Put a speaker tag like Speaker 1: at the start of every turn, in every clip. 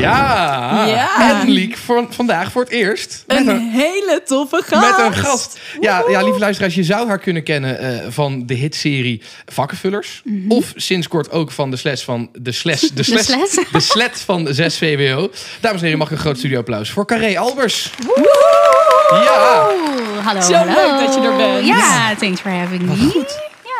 Speaker 1: Ja,
Speaker 2: Ja.
Speaker 1: en Liek voor, vandaag voor het eerst. Met
Speaker 2: Een
Speaker 1: een,
Speaker 2: hele toffe gast.
Speaker 1: met een gast. Ja, ja, lieve luisteraars, je zou haar kunnen kennen eh, van de hitserie Vakkenvullers. Of sinds kort ook van de slash van de slash, de slash,
Speaker 3: slash?
Speaker 1: de slet van 6 VWO. Dames en heren, mag ik een groot studioapplaus voor Carré Albers. Ja,
Speaker 3: Oeh, hallo,
Speaker 2: Zo
Speaker 3: hallo.
Speaker 2: leuk dat je er bent.
Speaker 3: Ja, thanks for having me.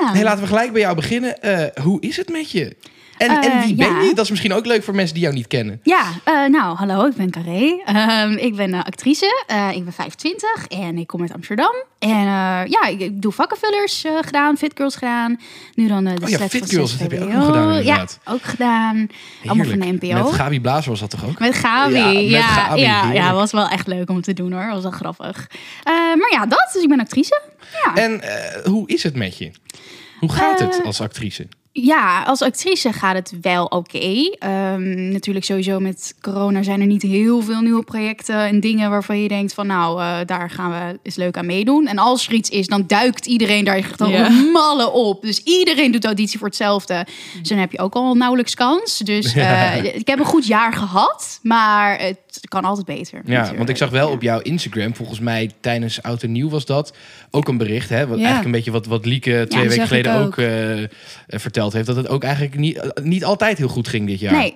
Speaker 3: Ja.
Speaker 1: hey, laten we gelijk bij jou beginnen. Eh, hoe is het met je? En, en
Speaker 3: Eh,
Speaker 1: wie ben
Speaker 3: ja.
Speaker 1: je? Dat is misschien ook leuk voor mensen die jou niet kennen.
Speaker 3: Ja, eh, nou, hallo, ik ben Carré. Ehm, ik ben eh, actrice. Ik ben 25 en ik kom uit Amsterdam. En ja, ik, ik doe vakkenvullers gedaan, Fit Girls gedaan. Nu dan de
Speaker 1: Oh ja, Fit
Speaker 3: van
Speaker 1: Girls,
Speaker 3: 6
Speaker 1: dat heb je ook nog gedaan, inderdaad.
Speaker 3: Ja, ook gedaan. Allemaal van de
Speaker 1: Heerlijk.
Speaker 3: NPO.
Speaker 1: Met Gabi Blazer was dat toch ook?
Speaker 3: Met Gabi.
Speaker 1: Ja,
Speaker 3: Ja,
Speaker 1: met
Speaker 3: ja,
Speaker 1: Gabi,
Speaker 3: ja,
Speaker 1: heerlijk.
Speaker 3: was wel echt leuk om te doen hoor. Was wel grappig. Maar ja, dat. Dus ik ben actrice. Ja.
Speaker 1: En hoe is het met je? Hoe gaat het als actrice?
Speaker 3: Ja, als actrice gaat het wel oké. Ehm, natuurlijk sowieso met corona zijn er niet heel veel nieuwe projecten en dingen waarvan je denkt van nou, eh, daar gaan we eens leuk aan meedoen. En als er iets is, dan duikt iedereen daar echt al mallen op. Dus iedereen doet auditie voor hetzelfde. Dus dan heb je ook al nauwelijks kans. Dus eh, ik heb een goed jaar gehad, maar het kan altijd beter.
Speaker 1: Ja,
Speaker 3: natuurlijk.
Speaker 1: want ik zag wel
Speaker 3: Ja.
Speaker 1: op jouw Instagram, volgens mij tijdens Oud en Nieuw was dat, ook een bericht. Hè, wat
Speaker 2: Ja.
Speaker 1: eigenlijk een beetje wat, wat Lieke twee weken geleden ook,
Speaker 2: ook.
Speaker 1: eh, eh, verteld heeft. Dat het ook eigenlijk niet, niet altijd heel goed ging dit jaar.
Speaker 3: Nee,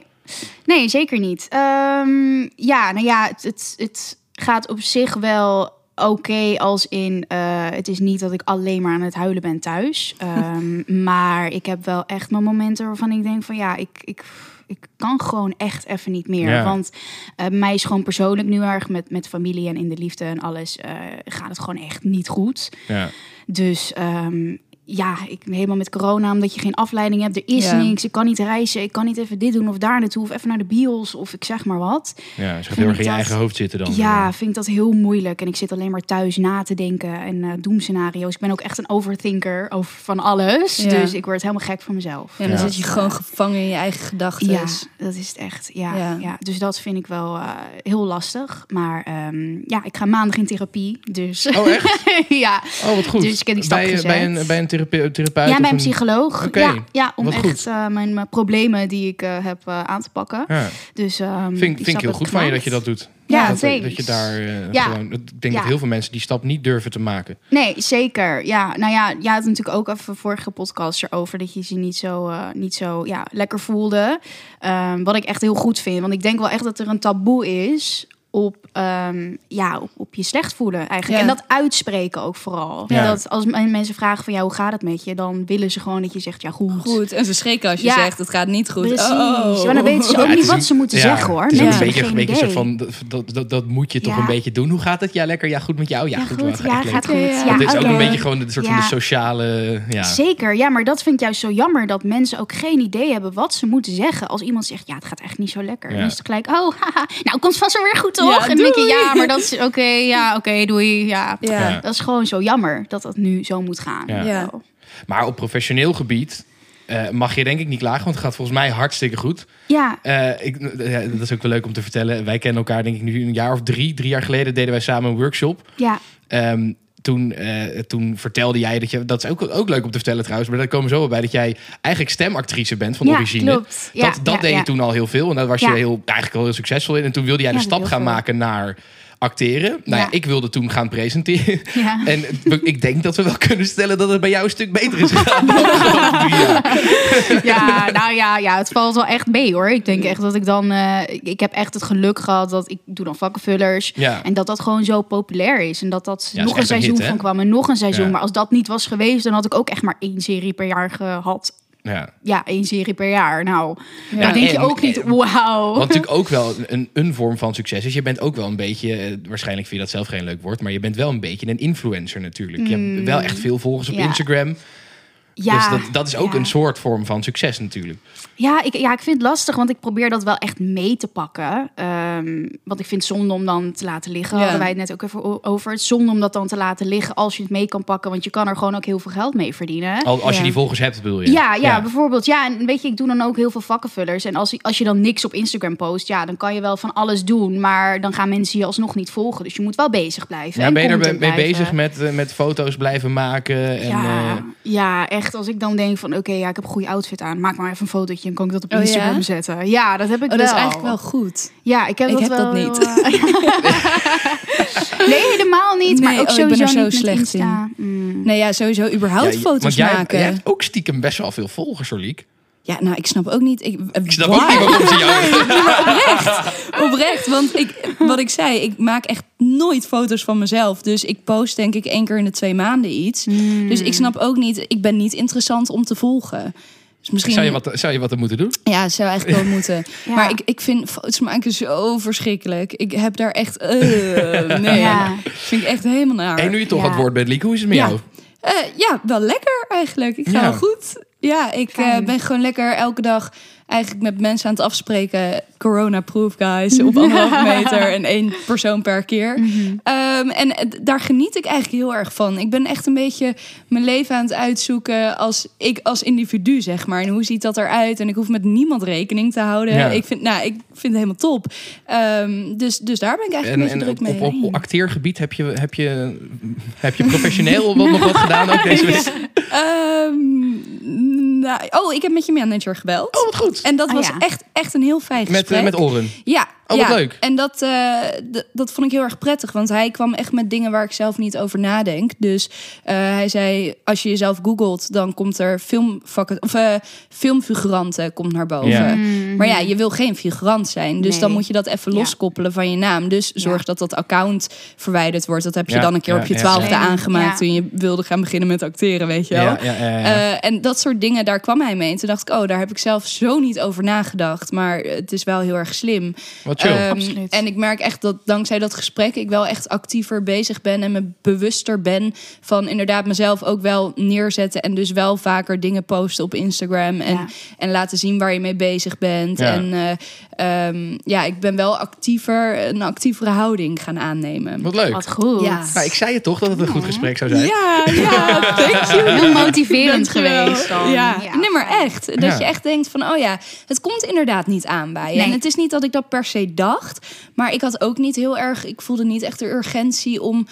Speaker 3: nee zeker niet. Ehm, ja, nou ja, het, het, het gaat op zich wel oké als in... eh, het is niet dat ik alleen maar aan het huilen ben thuis. Ehm, maar ik heb wel echt mijn momenten waarvan ik denk van... ja, ik... ik ik kan gewoon echt even niet meer.
Speaker 1: Ja.
Speaker 3: Want eh, mij is gewoon persoonlijk nu erg met, met familie en in de liefde en alles... eh, gaat het gewoon echt niet goed.
Speaker 1: Ja.
Speaker 3: Dus ehm, ja, ik helemaal met corona, omdat je geen afleiding hebt. Er is
Speaker 2: Ja.
Speaker 3: niks. Ik kan niet reizen. Ik kan niet even dit doen of daar naartoe. Of even naar de bios of ik zeg maar wat.
Speaker 1: ja, ze gaat
Speaker 3: Vind
Speaker 1: heel erg in je
Speaker 3: dat-
Speaker 1: eigen hoofd zitten dan.
Speaker 3: Ja, vind ik dat heel moeilijk. En ik zit alleen maar thuis na te denken en eh doemscenario's. Ik ben ook echt een overthinker over van alles.
Speaker 2: Ja.
Speaker 3: Dus ik word helemaal gek van mezelf.
Speaker 2: Ja, dan
Speaker 1: Ja.
Speaker 2: zit je gewoon gevangen in je eigen gedachten.
Speaker 3: Ja, dat is het echt. Ja,
Speaker 2: Ja.
Speaker 3: ja. dus dat vind ik wel eh, heel lastig. Maar ehm, ja, ik ga maandag in therapie. Dus
Speaker 1: Oh, echt?
Speaker 3: ja.
Speaker 1: Oh, wat goed.
Speaker 3: Dus ik heb die stap
Speaker 1: bij,
Speaker 3: gezet.
Speaker 1: bij een, bij een therape- therapeut?
Speaker 3: Ja, bij een psycholoog. Ja, ja, om
Speaker 1: wat
Speaker 3: echt eh, mijn, mijn problemen die ik eh, heb eh, aan te pakken.
Speaker 1: Ja.
Speaker 3: Dus ehm,
Speaker 1: Vind, vind ik
Speaker 3: stap
Speaker 1: heel goed van je dat je dat doet.
Speaker 3: Ja,
Speaker 1: dat,
Speaker 3: thanks.
Speaker 1: dat je daar
Speaker 3: Ja.
Speaker 1: gewoon... Ik denk dat heel veel mensen die stap niet durven te maken.
Speaker 3: Nee, zeker. Ja, nou ja, je had natuurlijk ook even vorige podcast erover dat je ze niet zo, niet zo ja, lekker voelde. Ehm, wat ik echt heel goed vind. Want ik denk wel echt dat er een taboe is op, ehm, ja, op, op je slecht voelen eigenlijk.
Speaker 2: Ja.
Speaker 3: En dat uitspreken ook vooral.
Speaker 1: Ja.
Speaker 3: Dat als men- mensen vragen van ja, hoe gaat het met je? Dan willen ze gewoon dat je zegt ja, goed.
Speaker 2: Goed, en ze schrikken als je
Speaker 3: Ja.
Speaker 2: zegt het gaat niet goed.
Speaker 3: Precies.
Speaker 2: Oh.
Speaker 3: Maar dan weten ze ook niet wat
Speaker 1: een-
Speaker 3: ze moeten
Speaker 1: ja,
Speaker 3: zeggen hoor.
Speaker 1: Het is
Speaker 3: Mensen
Speaker 1: een beetje, een van, dat, dat, dat moet je toch
Speaker 3: Ja.
Speaker 1: een beetje doen. Hoe gaat het? Ja, lekker. Ja, goed met jou. Ja,
Speaker 3: Ja,
Speaker 1: goed.
Speaker 3: goed. Ja, gaat goed.
Speaker 2: Ja,
Speaker 3: Ja,
Speaker 1: Het is ook een beetje gewoon een soort van de sociale... Ja.
Speaker 3: Zeker, ja, maar dat vind ik juist zo jammer dat mensen ook geen idee hebben wat ze moeten zeggen. Als iemand zegt, ja, het gaat echt niet zo lekker.
Speaker 1: Ja.
Speaker 3: Dan is het gelijk, oh, haha, nou komt vast wel weer goed toch?
Speaker 2: Ja,
Speaker 3: en dan denk je,
Speaker 2: doei.
Speaker 3: ja, maar dat is oké, ja, oké, doei, ja.
Speaker 2: Ja.
Speaker 1: Ja.
Speaker 3: Dat is gewoon zo jammer dat dat nu zo moet gaan.
Speaker 1: Ja.
Speaker 2: Ja.
Speaker 1: Maar op professioneel gebied eh, mag je denk ik niet klagen. Want het gaat volgens mij hartstikke goed.
Speaker 3: Ja,
Speaker 1: Eh, ik, ja, dat is ook wel leuk om te vertellen. Wij kennen elkaar denk ik nu een jaar of drie. Drie jaar geleden deden wij samen een workshop.
Speaker 3: ja,
Speaker 1: Ehm, toen, eh, toen vertelde jij dat je... Dat is ook, ook leuk om te vertellen trouwens. Maar daar komen we zo wel bij. Dat jij eigenlijk stemactrice bent van
Speaker 3: ja
Speaker 1: origine.
Speaker 3: klopt. Ja,
Speaker 1: dat dat
Speaker 3: ja,
Speaker 1: deed je toen al heel veel. En daar was je heel, eigenlijk al heel succesvol in. En toen wilde jij de stap gaan
Speaker 3: veel.
Speaker 1: maken naar acteren. Nou ja, ik wilde toen gaan presenteren.
Speaker 3: Ja.
Speaker 1: En ik denk dat we wel kunnen stellen dat het bij jou een stuk beter is gegaan.
Speaker 3: Ja, nou ja, ja, het valt wel echt mee hoor. Ik denk echt dat ik dan... eh, ik, heb echt het geluk gehad dat ik doe dan vakkenvullers.
Speaker 1: Ja.
Speaker 3: En dat dat gewoon zo populair is. En dat dat nog een seizoen
Speaker 1: hit,
Speaker 3: van kwam en nog een seizoen. Maar als dat niet was geweest, dan had ik ook echt maar één serie per jaar gehad.
Speaker 1: Ja.
Speaker 3: Ja, één serie per jaar. Nou,
Speaker 1: Ja,
Speaker 3: dan denk je ook niet, wauw.
Speaker 1: Wat natuurlijk ook wel een, een vorm van succes is. Je bent ook wel een beetje, eh, waarschijnlijk vind je dat zelf geen leuk woord, maar je bent wel een beetje een influencer natuurlijk. Je hebt wel echt veel volgers op
Speaker 3: Mm. Ja.
Speaker 1: Instagram.
Speaker 3: Ja,
Speaker 1: dus dat, dat is ook
Speaker 3: ja.
Speaker 1: een soort vorm van succes natuurlijk.
Speaker 3: Ja ik, ja, ik vind het lastig, want ik probeer dat wel echt mee te pakken. Ehm, want ik vind het zonde om dan te laten liggen.
Speaker 2: Ja.
Speaker 3: Hadden wij het net ook even over. Het zonde om dat dan te laten liggen als je het mee kan pakken. Want je kan er gewoon ook heel veel geld mee verdienen.
Speaker 1: Al, als je die volgers hebt, bedoel je?
Speaker 3: Ja, ja, bijvoorbeeld. Ja, en weet je, ik doe dan ook heel veel vakkenvullers. En als, als je dan niks op Instagram post, ja, dan kan je wel van alles doen. Maar dan gaan mensen je alsnog niet volgen. Dus je moet wel bezig blijven.
Speaker 1: Ja,
Speaker 3: en
Speaker 1: ben je er mee bezig met, eh, met foto's blijven maken? En,
Speaker 3: ja,
Speaker 1: eh,
Speaker 3: ja, echt. Als ik dan denk van, oké, ja, ik heb een goede outfit aan. Maak maar even een fotootje en kan ik dat op
Speaker 2: Oh, ja?
Speaker 3: Instagram zetten. Ja, dat heb ik
Speaker 2: Oh,
Speaker 3: wel.
Speaker 2: dat is eigenlijk wel goed.
Speaker 3: Ja, ik heb
Speaker 2: Ik
Speaker 3: dat
Speaker 2: heb
Speaker 3: wel
Speaker 2: dat
Speaker 3: heel,
Speaker 2: niet.
Speaker 3: eh, nee, helemaal niet.
Speaker 2: Nee,
Speaker 3: maar ook
Speaker 2: oh, ik ben
Speaker 3: sowieso
Speaker 2: er zo
Speaker 3: niet met
Speaker 2: slecht
Speaker 3: Insta. Mm.
Speaker 2: Nee, ja, sowieso überhaupt
Speaker 1: ja,
Speaker 2: foto's
Speaker 1: want jij,
Speaker 2: maken.
Speaker 1: jij hebt ook stiekem best wel veel volgers, hoor, Liek.
Speaker 2: Ja, nou, ik snap ook niet. Ik,
Speaker 1: Ik snap ook niet waarom ze jou...
Speaker 2: Oprecht, want ik, wat ik zei, ik maak echt nooit foto's van mezelf. Dus ik post denk ik één keer in de twee maanden iets.
Speaker 3: Hmm.
Speaker 2: Dus ik snap ook niet, ik ben niet interessant om te volgen. Dus misschien,
Speaker 1: Zou je, wat, zou je wat er moeten doen?
Speaker 2: Ja, zou eigenlijk wel moeten.
Speaker 3: Ja.
Speaker 2: Maar ik, ik vind foto's maken zo verschrikkelijk. Ik heb daar echt... eh, nee,
Speaker 3: Ja.
Speaker 2: vind ik echt helemaal naar.
Speaker 1: En nu je toch
Speaker 3: Ja.
Speaker 1: aan het woord bent, hoe is het met
Speaker 2: Ja.
Speaker 1: jou?
Speaker 2: Eh, ja, wel lekker eigenlijk. Ik ga
Speaker 1: Ja.
Speaker 2: wel goed. Ja, ik eh, ben gewoon lekker elke dag eigenlijk met mensen aan het afspreken. Corona-proof, guys. Op anderhalve meter en één persoon per keer. Ehm, en daar geniet ik eigenlijk heel erg van. Ik ben echt een beetje mijn leven aan het uitzoeken als ik als individu, zeg maar. En hoe ziet dat eruit? En ik hoef met niemand rekening te houden.
Speaker 1: Ja.
Speaker 2: Ik, vind, nou, ik vind het helemaal top. Ehm, dus, dus daar ben ik eigenlijk
Speaker 1: En,
Speaker 2: een beetje
Speaker 1: en
Speaker 2: druk
Speaker 1: op,
Speaker 2: mee.
Speaker 1: op, op acteergebied heb je, heb je, heb je professioneel wat, nog wat gedaan ook deze week?
Speaker 2: Ehm, nou, oh, ik heb met je manager gebeld.
Speaker 1: Oh, wat goed.
Speaker 2: En dat
Speaker 3: Ah,
Speaker 2: was
Speaker 3: ja.
Speaker 2: echt, echt een heel fijn
Speaker 1: Met,
Speaker 2: gesprek.
Speaker 1: eh, met oren.
Speaker 2: Ja.
Speaker 1: Oh, wat
Speaker 2: ja.
Speaker 1: leuk.
Speaker 2: En dat, eh, dat vond ik heel erg prettig. Want hij kwam echt met dingen waar ik zelf niet over nadenk. Dus eh, hij zei, als je jezelf googelt... dan komt er filmvakken, of, eh, filmfiguranten komt naar boven.
Speaker 1: Ja.
Speaker 2: Maar ja, je wil geen figurant zijn. Dus
Speaker 3: Nee.
Speaker 2: dan moet je dat even
Speaker 3: Ja.
Speaker 2: loskoppelen van je naam. Dus zorg
Speaker 3: Ja.
Speaker 2: dat dat account verwijderd wordt. Dat heb je
Speaker 1: Ja,
Speaker 2: dan een keer
Speaker 1: ja,
Speaker 2: op je
Speaker 1: ja.
Speaker 2: twaalfde aangemaakt...
Speaker 3: Ja.
Speaker 2: toen je wilde gaan beginnen met acteren, weet je wel.
Speaker 1: Ja, ja, ja, ja.
Speaker 2: Eh, en dat soort dingen, daar kwam hij mee. En toen dacht ik, oh, daar heb ik zelf zo niet over nagedacht. Maar het is wel heel erg slim.
Speaker 1: wat chill.
Speaker 2: Ehm,
Speaker 3: Absoluut.
Speaker 2: en ik merk echt dat dankzij dat gesprek ik wel echt actiever bezig ben en me bewuster ben van inderdaad mezelf ook wel neerzetten en dus wel vaker dingen posten op Instagram en,
Speaker 3: Ja.
Speaker 2: en laten zien waar je mee bezig bent.
Speaker 1: Ja.
Speaker 2: En eh, ehm, ja, ik ben wel actiever, een actievere houding gaan aannemen.
Speaker 1: wat leuk.
Speaker 3: Wat goed.
Speaker 2: Ja.
Speaker 1: Nou, ik zei je toch dat het een goed gesprek zou zijn?
Speaker 2: Ja, ja, thank you.
Speaker 3: Heel motiverend
Speaker 2: Dankjewel.
Speaker 3: geweest dan.
Speaker 2: Ja. nee, maar echt. Dat
Speaker 1: Ja.
Speaker 2: je echt denkt van, oh ja, het komt inderdaad niet aan bij je.
Speaker 3: Nee.
Speaker 2: En het is niet dat ik dat per se dacht. Maar ik had ook niet heel erg, ik voelde niet echt de urgentie om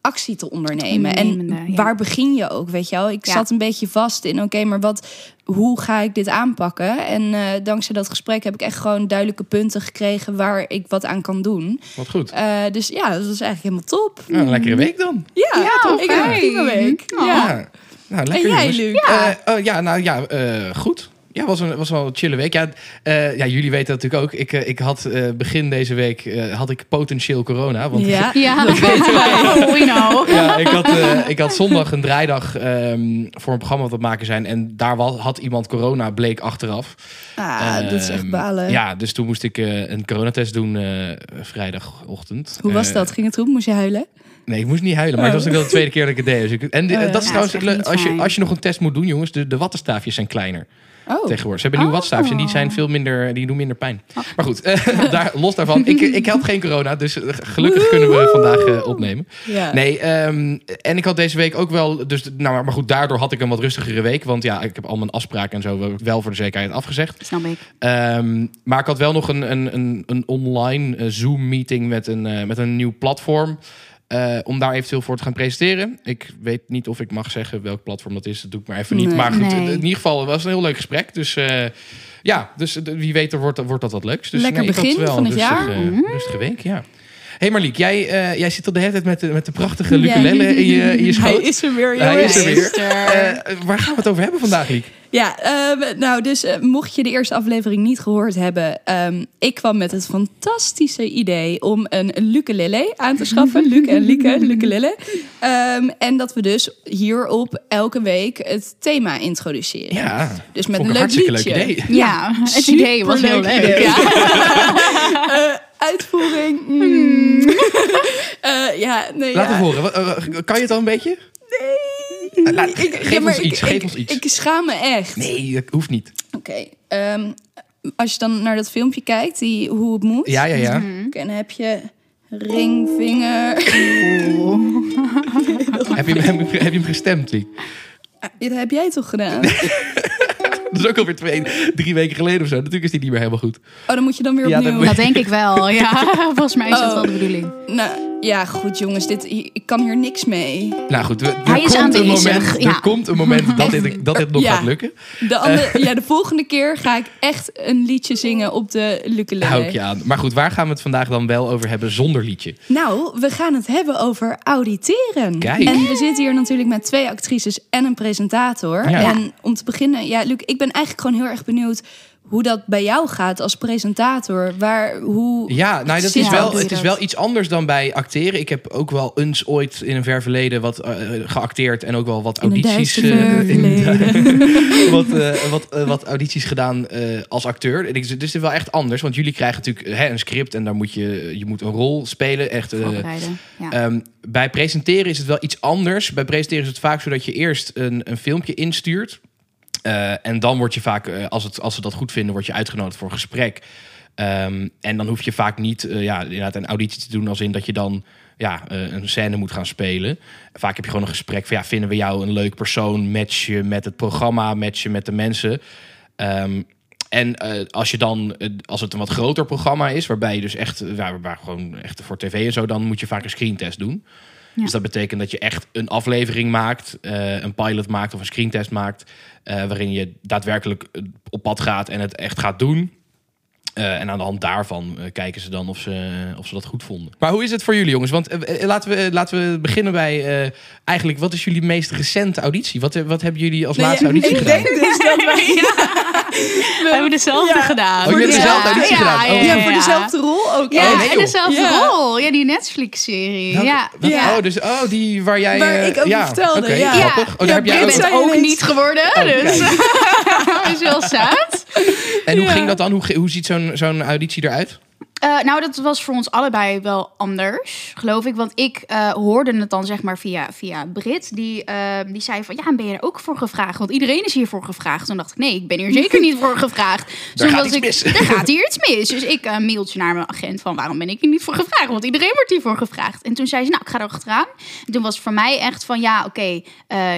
Speaker 2: actie te ondernemen. En
Speaker 3: ja.
Speaker 2: waar begin je ook, weet je wel? Ik
Speaker 3: Ja.
Speaker 2: zat een beetje vast in, oké, maar wat, hoe ga ik dit aanpakken? En eh, dankzij dat gesprek heb ik echt gewoon duidelijke punten gekregen waar ik wat aan kan doen.
Speaker 1: Wat goed.
Speaker 2: Eh, dus ja, dat was eigenlijk helemaal top.
Speaker 1: Nou, een lekkere week dan.
Speaker 2: Ja,
Speaker 3: Ja,
Speaker 2: ik heb een prima week.
Speaker 3: Oh.
Speaker 2: Ja.
Speaker 1: Nou, lekker
Speaker 2: En jij. Luc?
Speaker 1: Eh, oh, ja, nou ja, eh, goed. Ja, was, een, was wel een chille week. Ja, eh, ja, jullie weten dat natuurlijk ook. Ik, eh, ik had eh, begin deze week eh, had ik potentieel corona. Want
Speaker 2: Ja.
Speaker 3: Ja, dat weten wij. Oh, we know.
Speaker 1: ja, ik had, eh, ik had zondag een draaidag ehm, voor een programma wat we maken zijn. En daar was, had iemand corona, bleek achteraf.
Speaker 2: Ah, dat is echt
Speaker 1: Ehm,
Speaker 2: balen.
Speaker 1: Ja, dus toen moest ik eh, een coronatest doen eh, vrijdagochtend.
Speaker 2: Hoe was dat? Ging het goed? Moest je huilen?
Speaker 1: Nee, ik moest niet huilen, maar het was ook wel de tweede keer dat ik het deed. Dus ik, en die-
Speaker 2: Oh, ja.
Speaker 1: dat is
Speaker 3: Ja,
Speaker 1: trouwens, als je, als je nog een test moet doen, jongens, de, de wattenstaafjes zijn kleiner
Speaker 2: Oh,
Speaker 1: tegenwoordig. Ze hebben nieuwe
Speaker 2: Oh.
Speaker 1: en die zijn veel minder, die doen minder pijn. Maar goed, eh, daar, los daarvan. Ik, ik had geen corona, dus eh, gelukkig kunnen we vandaag eh, opnemen. Nee, ehm, en ik had deze week ook wel, dus, nou, maar- maar goed, daardoor had ik een wat rustigere week. Want ja, ik heb al mijn afspraken en zo wel voor de zekerheid afgezegd.
Speaker 3: Snap ik.
Speaker 1: Ehm, maar ik had wel nog een, een, een, een online Zoom-meeting met een, met een nieuw platform. Eh, om daar eventueel voor te gaan presenteren. Ik weet niet of ik mag zeggen welk platform dat is. Dat doe ik maar even niet.
Speaker 2: Nee.
Speaker 1: Maar goed,
Speaker 3: Nee.
Speaker 1: in ieder geval het was een heel leuk gesprek. Dus eh, ja, dus eh, wie weet er wordt, wordt dat wat leuks. Dus,
Speaker 2: Lekker
Speaker 1: had
Speaker 2: begin
Speaker 1: wel
Speaker 2: van
Speaker 1: een
Speaker 2: het
Speaker 1: rustige,
Speaker 2: jaar. Mhm.
Speaker 1: rustige week, ja. Hey Marliek, jij, eh, jij zit al de hele tijd met de, met de prachtige
Speaker 2: Ja.
Speaker 1: ukulele in je, in je schoot.
Speaker 2: Hij is er weer,
Speaker 1: Hij
Speaker 2: jongens.
Speaker 1: is er weer.
Speaker 3: Is er.
Speaker 1: Eh, waar gaan we het over hebben vandaag, Liek?
Speaker 2: Ja, ehm, nou dus eh, mocht je de eerste aflevering niet gehoord hebben... ehm, ik kwam met het fantastische idee om een ukulele aan te schaffen. Luc en Lieke, ukulele. Ehm en dat we dus hierop elke week het thema introduceren.
Speaker 1: Ja,
Speaker 2: Dus met
Speaker 1: vond
Speaker 2: een
Speaker 1: ik
Speaker 2: leuk
Speaker 1: hartstikke
Speaker 2: liedje.
Speaker 1: leuk idee.
Speaker 3: Ja, het idee was heel leuk.
Speaker 2: idee.
Speaker 3: Ja.
Speaker 2: Uitvoering. mm. Eh, ja, nee,
Speaker 1: Laat
Speaker 2: ja.
Speaker 1: het horen. Kan je het al een beetje?
Speaker 2: Nee.
Speaker 1: laat-
Speaker 2: Ik-
Speaker 1: geef
Speaker 2: ja,
Speaker 1: ons iets,
Speaker 2: ik-
Speaker 1: geef
Speaker 2: ik-
Speaker 1: ons iets.
Speaker 2: Ik schaam me echt.
Speaker 1: Nee, dat hoeft niet.
Speaker 2: Oké, ehm, als je dan naar dat filmpje kijkt, die, hoe het moet.
Speaker 1: Ja, ja, ja.
Speaker 2: Oké, dan heb je ring, vinger.
Speaker 1: Heb, je, hem- heb, je, hem gestemd, Wie?
Speaker 2: Dat heb jij toch gedaan?
Speaker 1: Dat is ook alweer twee, drie weken geleden of zo. Natuurlijk is die niet meer helemaal goed.
Speaker 2: Oh, dan moet je dan weer
Speaker 1: Ja, dan
Speaker 2: opnieuw.
Speaker 1: moet-
Speaker 3: Dat denk ik wel, ja. Volgens mij is dat
Speaker 2: Oh.
Speaker 3: wel de bedoeling.
Speaker 2: Nou, ja, goed jongens, dit, ik kan hier niks mee.
Speaker 1: Nou goed, we- er,
Speaker 3: Hij is
Speaker 1: komt, een moment,
Speaker 3: ja.
Speaker 1: er komt een moment dat dit, dat dit nog
Speaker 2: Ja.
Speaker 1: gaat lukken.
Speaker 2: De, andere, ja, de volgende keer ga ik echt een liedje zingen op de ukulele.
Speaker 1: Hou ik je aan. Maar goed, waar gaan we het vandaag dan wel over hebben zonder liedje?
Speaker 2: Nou, we gaan het hebben over auditeren.
Speaker 1: Kijk.
Speaker 2: En we zitten hier natuurlijk met twee actrices en een presentator.
Speaker 1: Ja.
Speaker 2: En om te beginnen, ja, Luc, ik ben eigenlijk gewoon heel erg benieuwd hoe dat bij jou gaat als presentator. Waar, hoe
Speaker 1: Ja, nou, dat is wel, het is wel iets anders dan bij acteren. Ik heb ook wel eens ooit in een ver verleden wat eh, geacteerd en ook wel wat
Speaker 2: In een
Speaker 1: audities, eh, in- wat, eh, wat, wat audities gedaan eh, als acteur. En ik, dus het is wel echt anders, want jullie krijgen natuurlijk hè, een script en daar moet je, je moet een rol spelen. Echt, eh.
Speaker 3: Ja.
Speaker 1: Ehm, bij presenteren is het wel iets anders. Bij presenteren is het vaak zo dat je eerst een, een filmpje instuurt. Eh, en dan word je vaak, eh, als, het, als ze dat goed vinden, word je uitgenodigd voor een gesprek. Ehm, en dan hoef je vaak niet eh, ja, inderdaad een auditie te doen als in dat je dan ja, een scène moet gaan spelen. Vaak heb je gewoon een gesprek ja, vinden we jou een leuk persoon? Match je met het programma, match je met de mensen. Ehm, en als je dan, als het een wat groter programma is, waarbij je dus echt, waar, waar gewoon echt voor tv en zo, dan moet je vaak een screentest doen. Dus dat betekent dat je echt een aflevering maakt, eh, een pilot maakt of een screentest maakt, eh, waarin je daadwerkelijk eh, op pad gaat en het echt gaat doen. Eh, en aan de hand daarvan eh, kijken ze dan of ze, of ze dat goed vonden. Maar hoe is het voor jullie jongens? Want eh, eh, laten, we, laten we beginnen bij eh, eigenlijk, wat is jullie meest recente auditie? Wat, eh, wat hebben jullie als laatste auditie
Speaker 2: ik
Speaker 1: gedaan?
Speaker 2: denk dus dat wij...
Speaker 3: We hebben dezelfde
Speaker 2: Ja.
Speaker 3: gedaan.
Speaker 1: Oh, hebben dezelfde auditie gedaan? Oh.
Speaker 2: Ja, voor dezelfde rol ook.
Speaker 3: Ja,
Speaker 1: Oh, nee,
Speaker 3: en dezelfde
Speaker 2: Ja.
Speaker 3: rol. Ja, die Netflix-serie. Ja.
Speaker 1: Oh, dus oh, die waar jij...
Speaker 2: Waar
Speaker 1: eh,
Speaker 2: ik over
Speaker 1: ja,
Speaker 2: vertelde,
Speaker 1: oké,
Speaker 2: ja.
Speaker 1: grappig. Oh, daar
Speaker 2: Ja,
Speaker 1: heb jij
Speaker 3: Je bent ook niet geworden,
Speaker 1: Oh,
Speaker 3: dus is wel sad.
Speaker 1: En hoe
Speaker 2: Ja.
Speaker 1: ging dat dan? Hoe, hoe ziet zo'n zo'n auditie eruit?
Speaker 3: Eh, nou, dat was voor ons allebei wel anders, geloof ik. Want ik eh, hoorde het dan zeg maar via, via Brit. Die, eh, die zei van, ja, ben je er ook voor gevraagd? Want iedereen is hiervoor gevraagd. Toen dacht ik, nee, ik ben hier zeker niet voor gevraagd.
Speaker 1: Daar gaat
Speaker 3: ik,
Speaker 1: mis.
Speaker 3: Er gaat hier iets mis. Dus ik een mailtje naar mijn agent van, waarom ben ik hier niet voor gevraagd? Want iedereen wordt hiervoor gevraagd. En toen zei ze, nou, ik ga er achteraan. En toen was het voor mij echt van, ja, oké,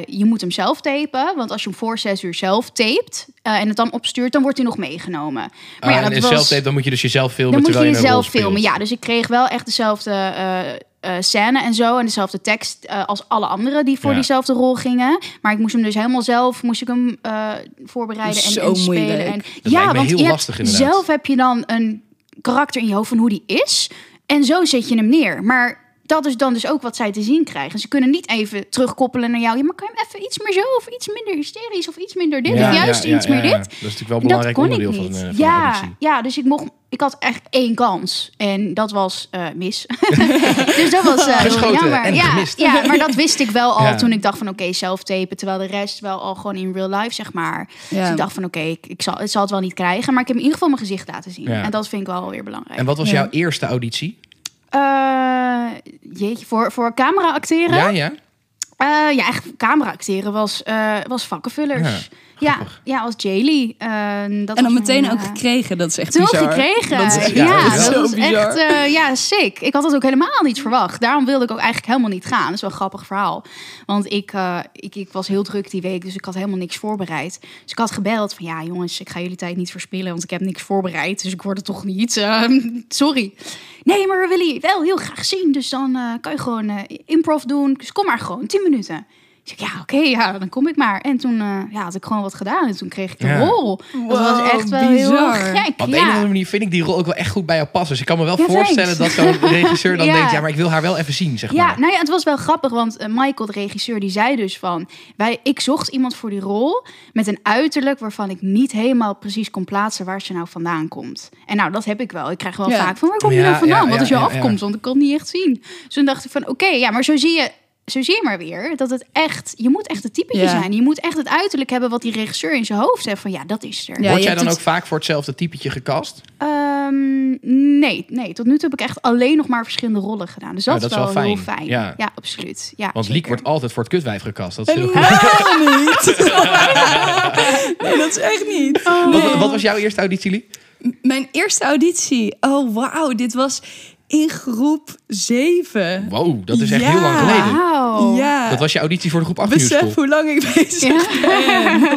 Speaker 3: je moet hem zelf tapen. Want als je hem voor zes uur zelf tapet en het dan opstuurt, dan wordt hij nog meegenomen. Maar
Speaker 1: Ah,
Speaker 3: ja,
Speaker 1: en
Speaker 3: dat
Speaker 1: zelf deed, dan moet je dus jezelf filmen
Speaker 3: Dan moet je jezelf filmen. Ja, dus ik kreeg wel echt dezelfde eh, eh, scène en zo. En dezelfde tekst eh, als alle anderen die voor
Speaker 1: Ja.
Speaker 3: diezelfde rol gingen. Maar ik moest hem dus helemaal zelf moest ik hem eh, voorbereiden en,
Speaker 2: Zo
Speaker 3: en spelen.
Speaker 2: moeilijk.
Speaker 3: En,
Speaker 1: Dat
Speaker 3: ja, want
Speaker 1: heel
Speaker 3: je hebt-
Speaker 1: lastig inderdaad.
Speaker 3: zelf heb je dan een karakter in je hoofd van hoe die is. En zo zet je hem neer. Maar dat is dan dus ook wat zij te zien krijgen. Ze kunnen niet even terugkoppelen naar jou. Ja, maar kan je hem even iets meer zo? Of iets minder hysterisch? Of iets minder dit?
Speaker 1: Ja,
Speaker 3: of juist
Speaker 1: ja,
Speaker 3: iets
Speaker 1: ja,
Speaker 3: meer
Speaker 1: ja.
Speaker 3: dit?
Speaker 1: Dat is natuurlijk wel een belangrijk
Speaker 3: ik
Speaker 1: onderdeel van, een- van een
Speaker 3: ja, ja, dus ik mocht. Ik had echt één kans en dat was eh, mis. dus dat was eh, heel
Speaker 1: Geschoten
Speaker 3: jammer.
Speaker 1: en
Speaker 3: ja, ja, maar dat wist ik wel al
Speaker 1: Ja.
Speaker 3: toen ik dacht van oké, zelf tapen, terwijl de rest wel al gewoon in real life zeg maar.
Speaker 2: Ja.
Speaker 3: Dus ik dacht van oké, ik, ik zal, het zal het wel niet krijgen, maar ik heb in ieder geval mijn gezicht laten zien.
Speaker 1: Ja.
Speaker 3: En dat vind ik wel weer belangrijk.
Speaker 1: En wat was
Speaker 2: Ja.
Speaker 1: jouw eerste auditie?
Speaker 3: Eh, jeetje, voor, voor camera acteren?
Speaker 1: Ja, ja.
Speaker 3: Eh, ja, echt camera acteren was, eh, was vakkenvullers. Ja, ja, als Jaylee. Eh, dat
Speaker 2: En dan meteen
Speaker 3: mijn,
Speaker 2: ook gekregen. Dat is echt
Speaker 3: Toen
Speaker 2: bizar.
Speaker 3: gekregen.
Speaker 2: Dat is echt-
Speaker 3: ja,
Speaker 1: ja, dat is
Speaker 3: dat
Speaker 2: zo
Speaker 3: was
Speaker 2: bizar.
Speaker 3: echt eh, ja, sick. Ik had het ook helemaal niet verwacht. Daarom wilde ik ook eigenlijk helemaal niet gaan. Dat is wel een grappig verhaal. Want ik, eh, ik, ik was heel druk die week, dus ik had helemaal niks voorbereid. Dus ik had gebeld van ja, jongens, ik ga jullie tijd niet verspillen, want ik heb niks voorbereid. Dus ik word het toch niet. Eh, sorry. Nee, maar we willen je wel heel graag zien. Dus dan eh, kan je gewoon eh, improv doen. Dus kom maar gewoon, 10 minuten. Ik zeg, ja, oké, ja, dan kom ik maar. En toen eh, ja, had ik gewoon wat gedaan en toen kreeg ik de
Speaker 1: Ja.
Speaker 3: rol. dat was echt wel
Speaker 2: bizar.
Speaker 3: heel gek.
Speaker 1: Op een
Speaker 3: ja.
Speaker 1: of andere manier vind ik die rol ook wel echt goed bij jou passen. Dus ik kan me wel
Speaker 3: Ja,
Speaker 1: voorstellen
Speaker 3: thanks.
Speaker 1: dat zo'n regisseur dan
Speaker 3: Ja.
Speaker 1: denkt... ja, maar ik wil haar wel even zien, zeg
Speaker 3: Ja,
Speaker 1: maar.
Speaker 3: nou ja, het was wel grappig, want eh, Michael, de regisseur, die zei dus van... Wij, ik zocht iemand voor die rol met een uiterlijk waarvan ik niet helemaal precies kon plaatsen waar ze nou vandaan komt. En nou, dat heb ik wel. Ik krijg wel
Speaker 2: Ja.
Speaker 3: vaak van, waar kom je
Speaker 1: Ja,
Speaker 3: nou vandaan?
Speaker 1: ja,
Speaker 3: Wat is
Speaker 1: ja,
Speaker 3: jouw
Speaker 1: ja, ja.
Speaker 3: afkomst? Want ik kon het niet echt zien. Dus toen dacht ik van, oké, ja, maar zo zie je... Zo zie je maar weer dat het echt, je moet echt het typetje
Speaker 2: Ja.
Speaker 3: zijn. Je moet echt het uiterlijk hebben wat die regisseur in zijn hoofd heeft. Van ja, dat is er.
Speaker 2: Ja,
Speaker 1: Word jij dan
Speaker 2: het-
Speaker 1: ook vaak voor hetzelfde typetje gecast?
Speaker 3: Ehm, nee, nee, tot nu toe heb ik echt alleen nog maar verschillende rollen gedaan. Dus dat,
Speaker 1: Ja, dat
Speaker 3: is wel,
Speaker 1: wel
Speaker 3: heel
Speaker 1: fijn.
Speaker 3: fijn.
Speaker 1: Ja.
Speaker 3: Ja, absoluut. Ja,
Speaker 1: Want Liek wordt altijd voor het kutwijf gekast. Dat is heel goed.
Speaker 2: Niet. nee, dat is echt niet.
Speaker 1: Wat, wat was jouw eerste auditie, Liek?
Speaker 2: Mijn eerste auditie. Oh, wauw. Dit was in groep 7.
Speaker 1: Wow, dat is echt
Speaker 2: Ja.
Speaker 1: heel lang geleden.
Speaker 3: Wauw.
Speaker 2: Ja.
Speaker 1: Dat was je auditie voor de groep 8
Speaker 2: Besef hoe lang ik bezig
Speaker 3: Ja.
Speaker 2: ben.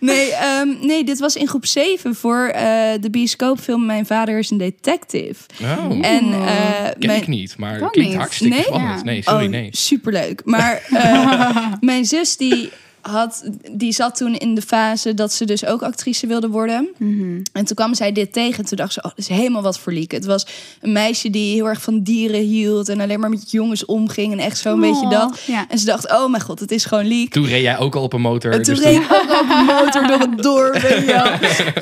Speaker 2: Nee, ehm, nee, dit was in groep 7 voor eh, de bioscoopfilm Mijn Vader is een Detective.
Speaker 1: Oh,
Speaker 2: En eh,
Speaker 1: ken
Speaker 2: mijn,
Speaker 1: ik niet, maar
Speaker 3: Kan
Speaker 1: klinkt
Speaker 3: niet.
Speaker 1: hartstikke
Speaker 2: Nee?
Speaker 1: spannend.
Speaker 3: Ja.
Speaker 1: Nee, sorry,
Speaker 2: oh,
Speaker 1: nee.
Speaker 2: superleuk. Maar eh, mijn zus die had, die zat toen in de fase dat ze dus ook actrice wilde worden.
Speaker 3: Mhm.
Speaker 2: En toen kwam zij dit tegen. En toen dacht ze, oh, dat is helemaal wat voor Lieke. Het was een meisje die heel erg van dieren hield. En alleen maar met jongens omging. En echt zo'n beetje
Speaker 3: Oh,
Speaker 2: dat.
Speaker 3: ja.
Speaker 2: En ze dacht, oh mijn god, het is gewoon Liek.
Speaker 1: Toen reed jij ook al op een motor.
Speaker 2: En toen
Speaker 1: dus
Speaker 2: reed ik ook op een motor door het dorp.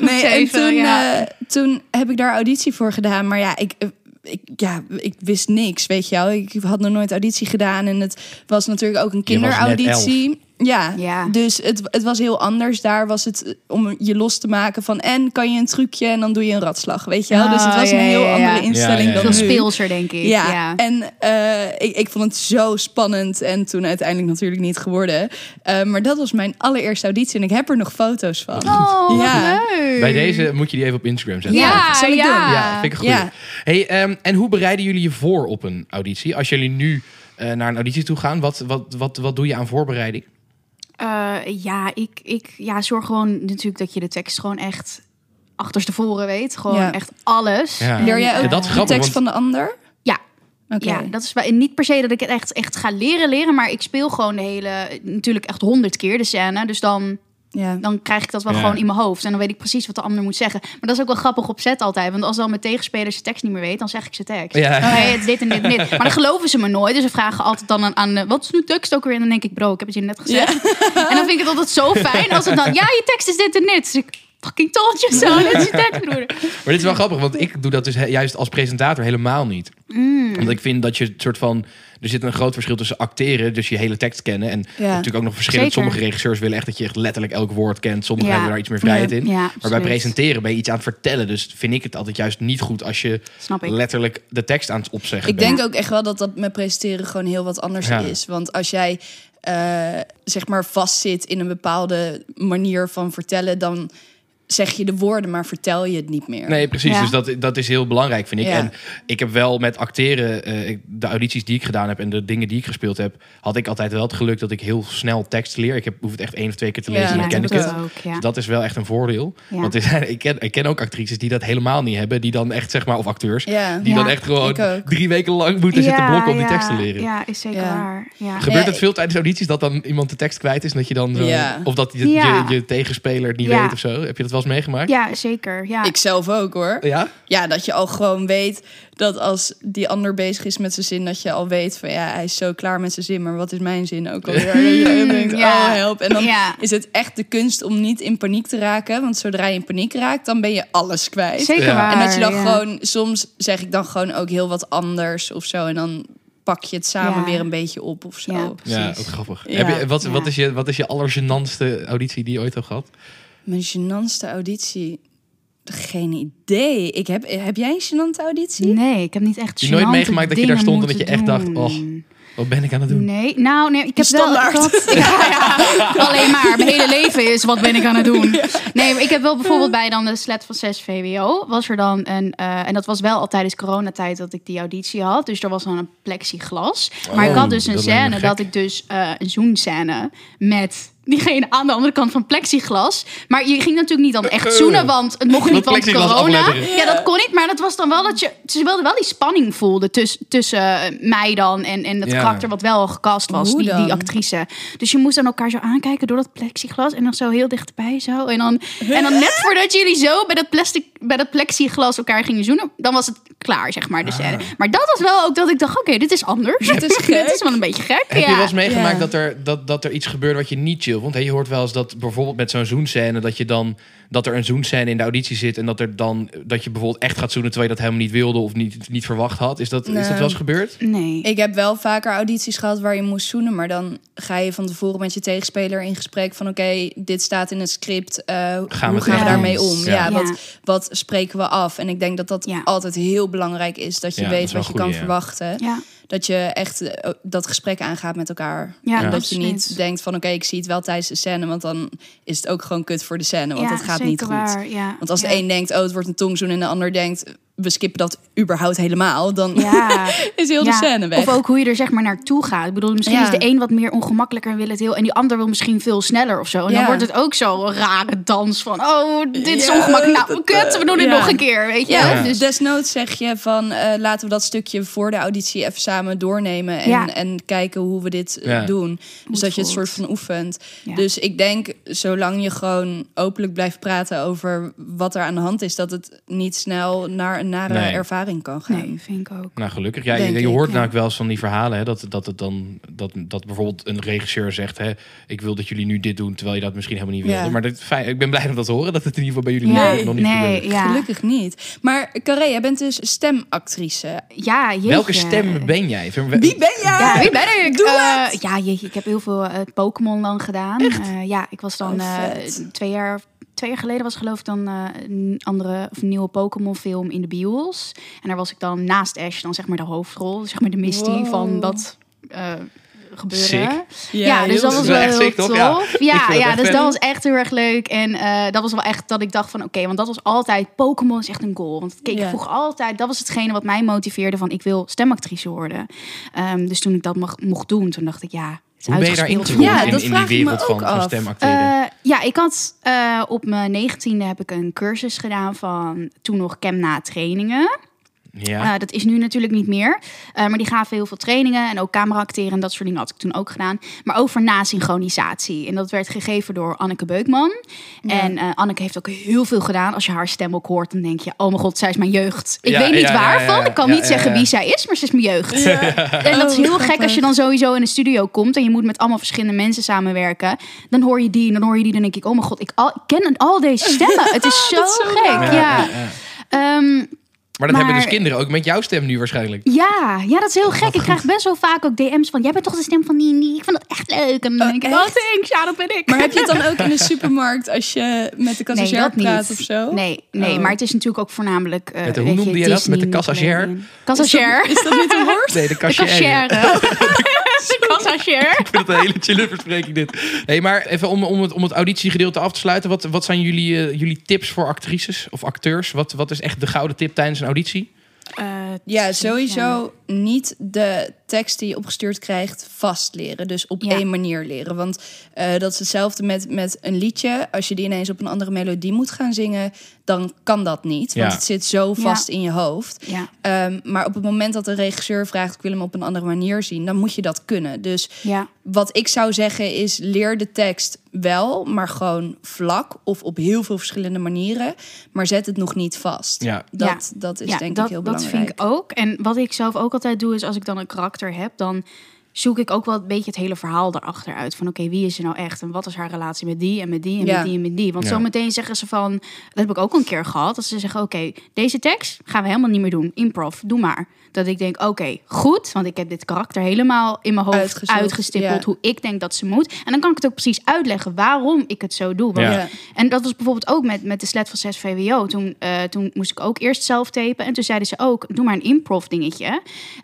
Speaker 2: Nee, en
Speaker 3: Zeven,
Speaker 2: toen,
Speaker 3: ja.
Speaker 2: eh, toen heb ik daar auditie voor gedaan. Maar ja, ik... eh, Ik, ja, ik wist niks, weet je wel. Ik had nog nooit auditie gedaan. En het was natuurlijk ook een
Speaker 1: Je was net
Speaker 2: kinderauditie. Ja,
Speaker 3: Ja.
Speaker 2: dus het, het was heel anders. Daar was het eh, om je los te maken van... en kan je een trucje en dan doe je een ratslag, weet je wel. dus het
Speaker 3: Oh,
Speaker 2: was
Speaker 3: ja,
Speaker 2: een heel
Speaker 3: ja, ja.
Speaker 2: andere instelling
Speaker 1: Ja, ja, ja.
Speaker 2: dan
Speaker 3: Veel speelser, denk ik.
Speaker 2: Ja,
Speaker 3: Ja.
Speaker 2: en eh, ik, ik vond het zo spannend. En toen uiteindelijk natuurlijk niet geworden. Eh, maar dat was mijn allereerste auditie. En ik heb er nog foto's van.
Speaker 3: Oh,
Speaker 2: Ja.
Speaker 3: leuk.
Speaker 1: Bij deze moet je die even op Instagram zetten.
Speaker 3: Ja,
Speaker 2: zal ik
Speaker 3: ja.
Speaker 2: doen.
Speaker 1: Ja, vind ik.
Speaker 2: Ja.
Speaker 1: Hey, ehm, en hoe bereiden jullie je voor op een auditie? Als jullie nu eh, naar een auditie toe gaan, wat, wat, wat, wat doe je aan voorbereiding?
Speaker 3: Eh, ja, ik, ik ja, zorg gewoon natuurlijk dat je de tekst gewoon echt achterstevoren weet. Gewoon
Speaker 2: Ja.
Speaker 3: echt alles.
Speaker 1: Ja.
Speaker 2: Leer jij ook
Speaker 1: Ja, dat is
Speaker 2: de
Speaker 1: grappig,
Speaker 2: tekst
Speaker 1: want-
Speaker 2: van de ander?
Speaker 3: Ja.
Speaker 2: Oké.
Speaker 3: Ja, dat is bij- niet per se dat ik het echt, echt ga leren leren, maar ik speel gewoon de hele, natuurlijk echt honderd keer de scène. Dus dan,
Speaker 2: Ja.
Speaker 3: dan krijg ik dat wel
Speaker 1: Ja.
Speaker 3: gewoon in mijn hoofd. En dan weet ik precies wat de ander moet zeggen. Maar dat is ook wel grappig op set altijd. Want als dan mijn tegenspeler zijn tekst niet meer weet, dan zeg ik zijn tekst.
Speaker 1: Ja.
Speaker 3: Oh, hey, het is dit en dit en dit. Maar dan geloven ze me nooit. Dus ze vragen altijd dan aan, wat is nu tekst ook weer? En dan denk ik, bro, ik heb het je net gezegd. En dan vind ik het altijd zo fijn als het dan, ja, je tekst is dit en dit. Dus ik, fucking told you so. Dit is je tekst, broer.
Speaker 1: Maar dit is wel grappig, want ik doe dat dus juist als presentator helemaal niet.
Speaker 3: Mm.
Speaker 1: Want ik vind dat je het soort van... Er zit een groot verschil tussen acteren, dus je hele tekst kennen. En natuurlijk ook nog verschillen.
Speaker 3: Zeker.
Speaker 1: Sommige regisseurs willen echt dat je echt letterlijk elk woord kent. Sommigen hebben daar iets meer vrijheid in. Maar bij presenteren ben je iets aan het vertellen. Dus vind ik het altijd juist niet goed als je
Speaker 3: ik.
Speaker 1: letterlijk de tekst aan het opzeggen
Speaker 2: Ik
Speaker 1: bent.
Speaker 2: denk ook echt wel dat dat met presenteren gewoon heel wat anders is. Want als jij eh, zeg maar vastzit in een bepaalde manier van vertellen, dan zeg je de woorden, maar vertel je het niet meer.
Speaker 1: Nee, precies.
Speaker 3: Ja.
Speaker 1: Dus dat, dat is heel belangrijk, vind ik.
Speaker 2: Ja.
Speaker 1: En ik heb wel met acteren, eh, de audities die ik gedaan heb en de dingen die ik gespeeld heb, had ik altijd wel het geluk dat ik heel snel tekst leer. Ik heb, hoef het echt één of twee keer te
Speaker 2: Ja,
Speaker 1: lezen en dan
Speaker 2: ja,
Speaker 1: ken ik
Speaker 2: dat
Speaker 1: het.
Speaker 2: ook.
Speaker 3: ook, ja.
Speaker 1: Dus dat is wel echt een voordeel.
Speaker 3: Ja.
Speaker 1: Want er ik, ken, ik ken ook actrices die dat helemaal niet hebben. Die dan echt, zeg maar, of acteurs.
Speaker 2: Ja.
Speaker 1: Die
Speaker 3: Ja,
Speaker 1: dan echt gewoon drie weken lang moeten zitten blokken om die tekst te leren.
Speaker 3: Ja, is zeker
Speaker 2: Ja.
Speaker 3: waar. Ja.
Speaker 1: Gebeurt
Speaker 2: Ja,
Speaker 1: het veel tijdens audities dat dan iemand de tekst kwijt is? en Dat je dan zo,
Speaker 2: Ja.
Speaker 1: Of dat je, je, je tegenspeler het niet
Speaker 3: Ja.
Speaker 1: weet of zo? Heb je dat wel eens meegemaakt?
Speaker 3: ja, zeker. Ja.
Speaker 2: Ik zelf ook hoor.
Speaker 1: Ja?
Speaker 2: Ja, dat je al gewoon weet dat als die ander bezig is met zijn zin, dat je al weet van ja, hij is zo klaar met zijn zin, maar wat is mijn zin ook alweer? Je denkt,
Speaker 3: Ja.
Speaker 2: oh help. En dan
Speaker 3: Ja.
Speaker 2: is het echt de kunst om niet in paniek te raken, want zodra je in paniek raakt, dan ben je alles kwijt.
Speaker 3: Zeker
Speaker 1: Ja.
Speaker 3: waar.
Speaker 2: En dat je dan
Speaker 3: ja.
Speaker 2: gewoon, soms zeg ik dan gewoon ook heel wat anders of zo. En dan pak je het samen
Speaker 3: Ja.
Speaker 2: weer een beetje op of zo.
Speaker 3: Ja.
Speaker 1: Ja,
Speaker 3: Precies.
Speaker 1: ook grappig.
Speaker 2: Ja.
Speaker 1: Heb je, wat,
Speaker 3: Ja.
Speaker 1: wat, is je, wat is je allergenantste auditie die je ooit hebt gehad?
Speaker 2: Mijn gênantste auditie, geen idee. Ik heb, heb jij een gênante auditie?
Speaker 3: Nee, ik heb niet echt
Speaker 1: Heb je nooit meegemaakt dat je daar stond en dat je echt dacht, oh. Wat ben ik aan het doen?
Speaker 3: Nee, nou, nee, ik heb wel...
Speaker 2: Standaard.
Speaker 3: Ik had, ja, ja, alleen maar. Mijn hele leven is, wat ben ik aan het doen? Nee, maar ik heb wel bijvoorbeeld bij dan de slet van 6 VWO... was er dan een... eh, en dat was wel al tijdens coronatijd dat ik die auditie had. Dus er was dan een plexiglas. Maar ik
Speaker 1: Oh,
Speaker 3: had dus een
Speaker 1: dat
Speaker 3: scène dat ik dus eh, een zoenscène met... Diegene aan de andere kant van plexiglas. Maar je ging natuurlijk niet dan echt zoenen, want het mocht niet,
Speaker 1: Dat
Speaker 3: want
Speaker 1: plexiglas
Speaker 3: corona.
Speaker 1: afletteren.
Speaker 3: Ja, dat kon niet. Maar dat was dan wel dat je... Ze wilde wel die spanning voelde tuss- tussen eh, mij dan en, en het
Speaker 1: Ja.
Speaker 3: karakter wat wel al gecast was, die, die actrice. Dus je moest dan elkaar zo aankijken door dat plexiglas en dan zo heel dichtbij zo. En dan, en dan net voordat jullie zo bij dat, plastic, bij dat plexiglas elkaar gingen zoenen, dan was het klaar, zeg maar, de
Speaker 1: Ah.
Speaker 3: scène. Maar dat was wel ook dat ik dacht, oké, dit is anders.
Speaker 2: Dit is
Speaker 3: dit
Speaker 2: gek.
Speaker 3: is wel een beetje gek.
Speaker 1: Heb je
Speaker 3: ja.
Speaker 1: wel eens meegemaakt
Speaker 2: Ja.
Speaker 1: dat, er, dat, dat er iets gebeurt wat je niet chill vond? Hey, je hoort wel eens dat bijvoorbeeld met zo'n zoenscène... dat je dan dat er een zoenscène in de auditie zit... en dat, er dan, dat je bijvoorbeeld echt gaat zoenen... terwijl je dat helemaal niet wilde of niet, niet verwacht had. Is dat, is dat wel eens gebeurd?
Speaker 3: Nee.
Speaker 2: Ik heb wel vaker audities gehad waar je moest zoenen, maar dan ga je van tevoren met je tegenspeler in gesprek van oké, dit staat in het script, eh,
Speaker 1: Gaan we
Speaker 2: hoe gaan we daarmee om?
Speaker 1: Ja.
Speaker 2: Ja,
Speaker 3: Ja.
Speaker 2: Wat, wat spreken we af? En ik denk dat dat
Speaker 3: Ja.
Speaker 2: altijd heel belangrijk is, dat je
Speaker 1: Ja, dat
Speaker 2: weet wat je kan
Speaker 1: ja.
Speaker 2: verwachten.
Speaker 3: Ja.
Speaker 2: Dat je echt eh, dat gesprek aangaat met elkaar.
Speaker 3: Ja,
Speaker 2: en dat je niet denkt van oké, ik zie het wel tijdens de scène, want dan is het ook gewoon kut voor de scène, want
Speaker 3: Ja,
Speaker 2: het gaat niet goed. Want als
Speaker 3: ja.
Speaker 2: de een denkt, oh, het wordt een tongzoen en de ander denkt, we skippen dat überhaupt helemaal, dan
Speaker 3: Ja.
Speaker 2: is heel
Speaker 3: Ja,
Speaker 2: de scène weg.
Speaker 3: Of ook hoe je er zeg maar naartoe gaat. Ik bedoel, misschien
Speaker 2: Ja.
Speaker 3: is de een wat meer ongemakkelijker en wil het heel... en die ander wil misschien veel sneller of zo. En dan wordt het ook zo'n rare dans van... oh, dit is
Speaker 2: Ja,
Speaker 3: ongemakkelijk. Nou, kut, we doen dit
Speaker 2: ja.
Speaker 3: nog een keer, weet je.
Speaker 2: Ja,
Speaker 1: Ja.
Speaker 2: dus desnoods zeg je van eh, laten we dat stukje voor de auditie even samen doornemen en,
Speaker 3: Ja.
Speaker 2: en kijken hoe we dit eh,
Speaker 1: Ja.
Speaker 2: doen. Dus dat je het soort van oefent.
Speaker 3: Ja.
Speaker 2: Dus ik denk, zolang je gewoon openlijk blijft praten over wat er aan de hand is, dat het niet snel naar een nare
Speaker 1: Nee.
Speaker 2: ervaring kan gaan.
Speaker 3: Nee, vind ik ook.
Speaker 1: Nou, gelukkig. Ja, je,
Speaker 2: ik,
Speaker 1: hoort
Speaker 2: ja.
Speaker 1: namelijk wel eens van die verhalen... Hè, dat, dat, het dan, dat, dat bijvoorbeeld een regisseur zegt... Hè, ik wil dat jullie nu dit doen, terwijl je dat misschien helemaal niet wilde.
Speaker 2: Ja.
Speaker 1: Maar dat, fijn, ik ben blij om dat te horen... dat het in ieder geval bij jullie
Speaker 3: Ja,
Speaker 1: nog, nog niet
Speaker 3: nee,
Speaker 1: gebeurt.
Speaker 3: ja.
Speaker 2: Gelukkig niet. Maar Carré, jij bent dus stemactrice.
Speaker 3: Ja, jeetje.
Speaker 1: Welke stem ben jij?
Speaker 2: Wie ben jij?
Speaker 3: Ja, wie ben ik?
Speaker 2: Doe
Speaker 3: Eh, ja, jeetje, ik heb heel veel eh, Pokémon dan gedaan. Eh, ja, ik was dan
Speaker 2: Oh,
Speaker 3: eh, twee jaar... Twee jaar geleden was geloof ik dan eh, een andere of nieuwe Pokémon film in de bios. En daar was ik dan naast Ash dan zeg maar de hoofdrol. Zeg maar de Misty
Speaker 2: Wow.
Speaker 3: van dat eh, gebeuren.
Speaker 1: Sick.
Speaker 3: Ja, dus dat was
Speaker 1: is
Speaker 3: wel
Speaker 1: echt
Speaker 3: heel tof.
Speaker 1: Ja. Ik
Speaker 3: Ja, dus dat was echt heel erg leuk. En eh, dat was wel echt dat ik dacht van... oké, want dat was altijd... Pokémon is echt een goal. Want ik keek
Speaker 2: Ja.
Speaker 3: vroeger altijd... dat was hetgene wat mij motiveerde van... ik wil stemactrice worden. Ehm, dus toen ik dat mag, mocht doen, toen dacht ik... ja,
Speaker 1: Hoe ben je daarin
Speaker 3: uitgespeeld
Speaker 1: gekomen
Speaker 2: Ja,
Speaker 1: in, die wereld van, van stemacteren?
Speaker 3: Eh, ja, ik had eh, op mijn negentiende heb ik een cursus gedaan van toen nog Chemna trainingen.
Speaker 1: Ja.
Speaker 3: Eh, dat is nu natuurlijk niet meer. Eh, maar die gaven heel veel trainingen en ook camera acteren en dat soort dingen had ik toen ook gedaan. Maar ook voor nasynchronisatie. En dat werd gegeven door Anneke Beukman. En eh, Anneke heeft ook heel veel gedaan. Als je haar stem ook hoort, dan denk je, oh mijn god, zij is mijn jeugd. Ik
Speaker 1: Ja,
Speaker 3: weet niet waarvan.
Speaker 1: ja, ja.
Speaker 3: Ik kan
Speaker 1: Ja,
Speaker 3: niet
Speaker 1: ja,
Speaker 3: zeggen
Speaker 1: ja.
Speaker 3: wie zij is, maar ze is mijn jeugd. En dat is
Speaker 2: Oh,
Speaker 3: heel gek als je dan sowieso in een studio komt en je moet met allemaal verschillende mensen samenwerken. Dan hoor je die en dan hoor je die. Dan denk ik, oh mijn god, ik, al, ik ken al deze stemmen. Het is zo,
Speaker 2: Dat is zo
Speaker 3: gek. Ja. Ehm,
Speaker 1: Maar dat hebben dus kinderen ook met jouw stem nu waarschijnlijk.
Speaker 3: ja, ja, dat is heel gek. Ik krijg best wel vaak ook DM's van... jij bent toch de stem van die? Ik vind dat echt leuk. En dan denk ik, oh thanks, ja, dat ben ik.
Speaker 2: Maar heb je het dan ook in de supermarkt als je met de
Speaker 3: niet.
Speaker 2: praat of zo?
Speaker 3: Nee, nee
Speaker 2: Oh.
Speaker 3: maar het is natuurlijk ook voornamelijk... eh,
Speaker 1: Met de- hoe noemde
Speaker 3: je,
Speaker 1: je dat? Met de cassagier?
Speaker 3: Cassagier.
Speaker 2: Is dat niet een woord?
Speaker 1: Nee, de cashier.
Speaker 3: De.
Speaker 1: Ik vind het een hele chille verspreking dit. Hey, maar even om, om, het, om het auditiegedeelte af te sluiten. Wat, wat zijn jullie, eh, jullie tips voor actrices of acteurs? Wat, wat is echt de gouden tip tijdens een auditie?
Speaker 3: Eh,
Speaker 2: Ja, sowieso niet de tekst die je opgestuurd krijgt vast leren. Dus op
Speaker 3: Ja.
Speaker 2: één manier leren. Want eh, dat is hetzelfde met, met een liedje. Als je die ineens op een andere melodie moet gaan zingen, dan kan dat niet. Want
Speaker 1: Ja.
Speaker 2: het zit zo vast in je hoofd.
Speaker 3: Ja,
Speaker 2: Ehm, maar op het moment dat de regisseur vraagt, ik wil hem op een andere manier zien, dan moet je dat kunnen. Dus
Speaker 3: ja.
Speaker 2: wat ik zou zeggen is, leer de tekst wel, maar gewoon vlak of op heel veel verschillende manieren. Maar zet het nog niet vast.
Speaker 1: Ja.
Speaker 2: Dat, dat is
Speaker 3: ja,
Speaker 2: denk
Speaker 3: dat,
Speaker 2: ik heel
Speaker 3: dat
Speaker 2: belangrijk.
Speaker 3: vind ik ook. En wat ik zelf ook altijd doe, is als ik dan een karakter heb, dan zoek ik ook wel een beetje het hele verhaal erachter uit. Van oké, wie is ze nou echt? En wat is haar relatie met die en met die en
Speaker 2: Ja.
Speaker 3: met die en met die? Want
Speaker 1: Ja.
Speaker 3: zometeen zeggen ze van, dat heb ik ook een keer gehad, dat ze zeggen oké, deze tekst gaan we helemaal niet meer doen. Improv, doe maar. Dat ik denk, oké, goed, want ik heb dit karakter helemaal in mijn hoofd
Speaker 2: Uitgezocht,
Speaker 3: uitgestippeld,
Speaker 2: ja.
Speaker 3: hoe ik denk dat ze moet. En dan kan ik het ook precies uitleggen waarom ik het zo doe. Want en dat was bijvoorbeeld ook met, met de sled van 6 VWO. Toen, eh, toen moest ik ook eerst zelf tapen. En toen zeiden ze ook, doe maar een improv dingetje.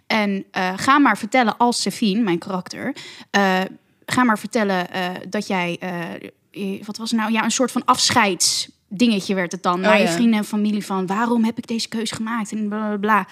Speaker 3: En eh, ga maar vertellen als Sefine, mijn karakter... eh, ga maar vertellen eh, dat jij... eh, wat was het nou? Ja, een soort van afscheidsdingetje werd het dan.
Speaker 2: Oh,
Speaker 3: naar je vrienden en familie van... waarom heb ik deze keuze gemaakt? En bla, bla, bla.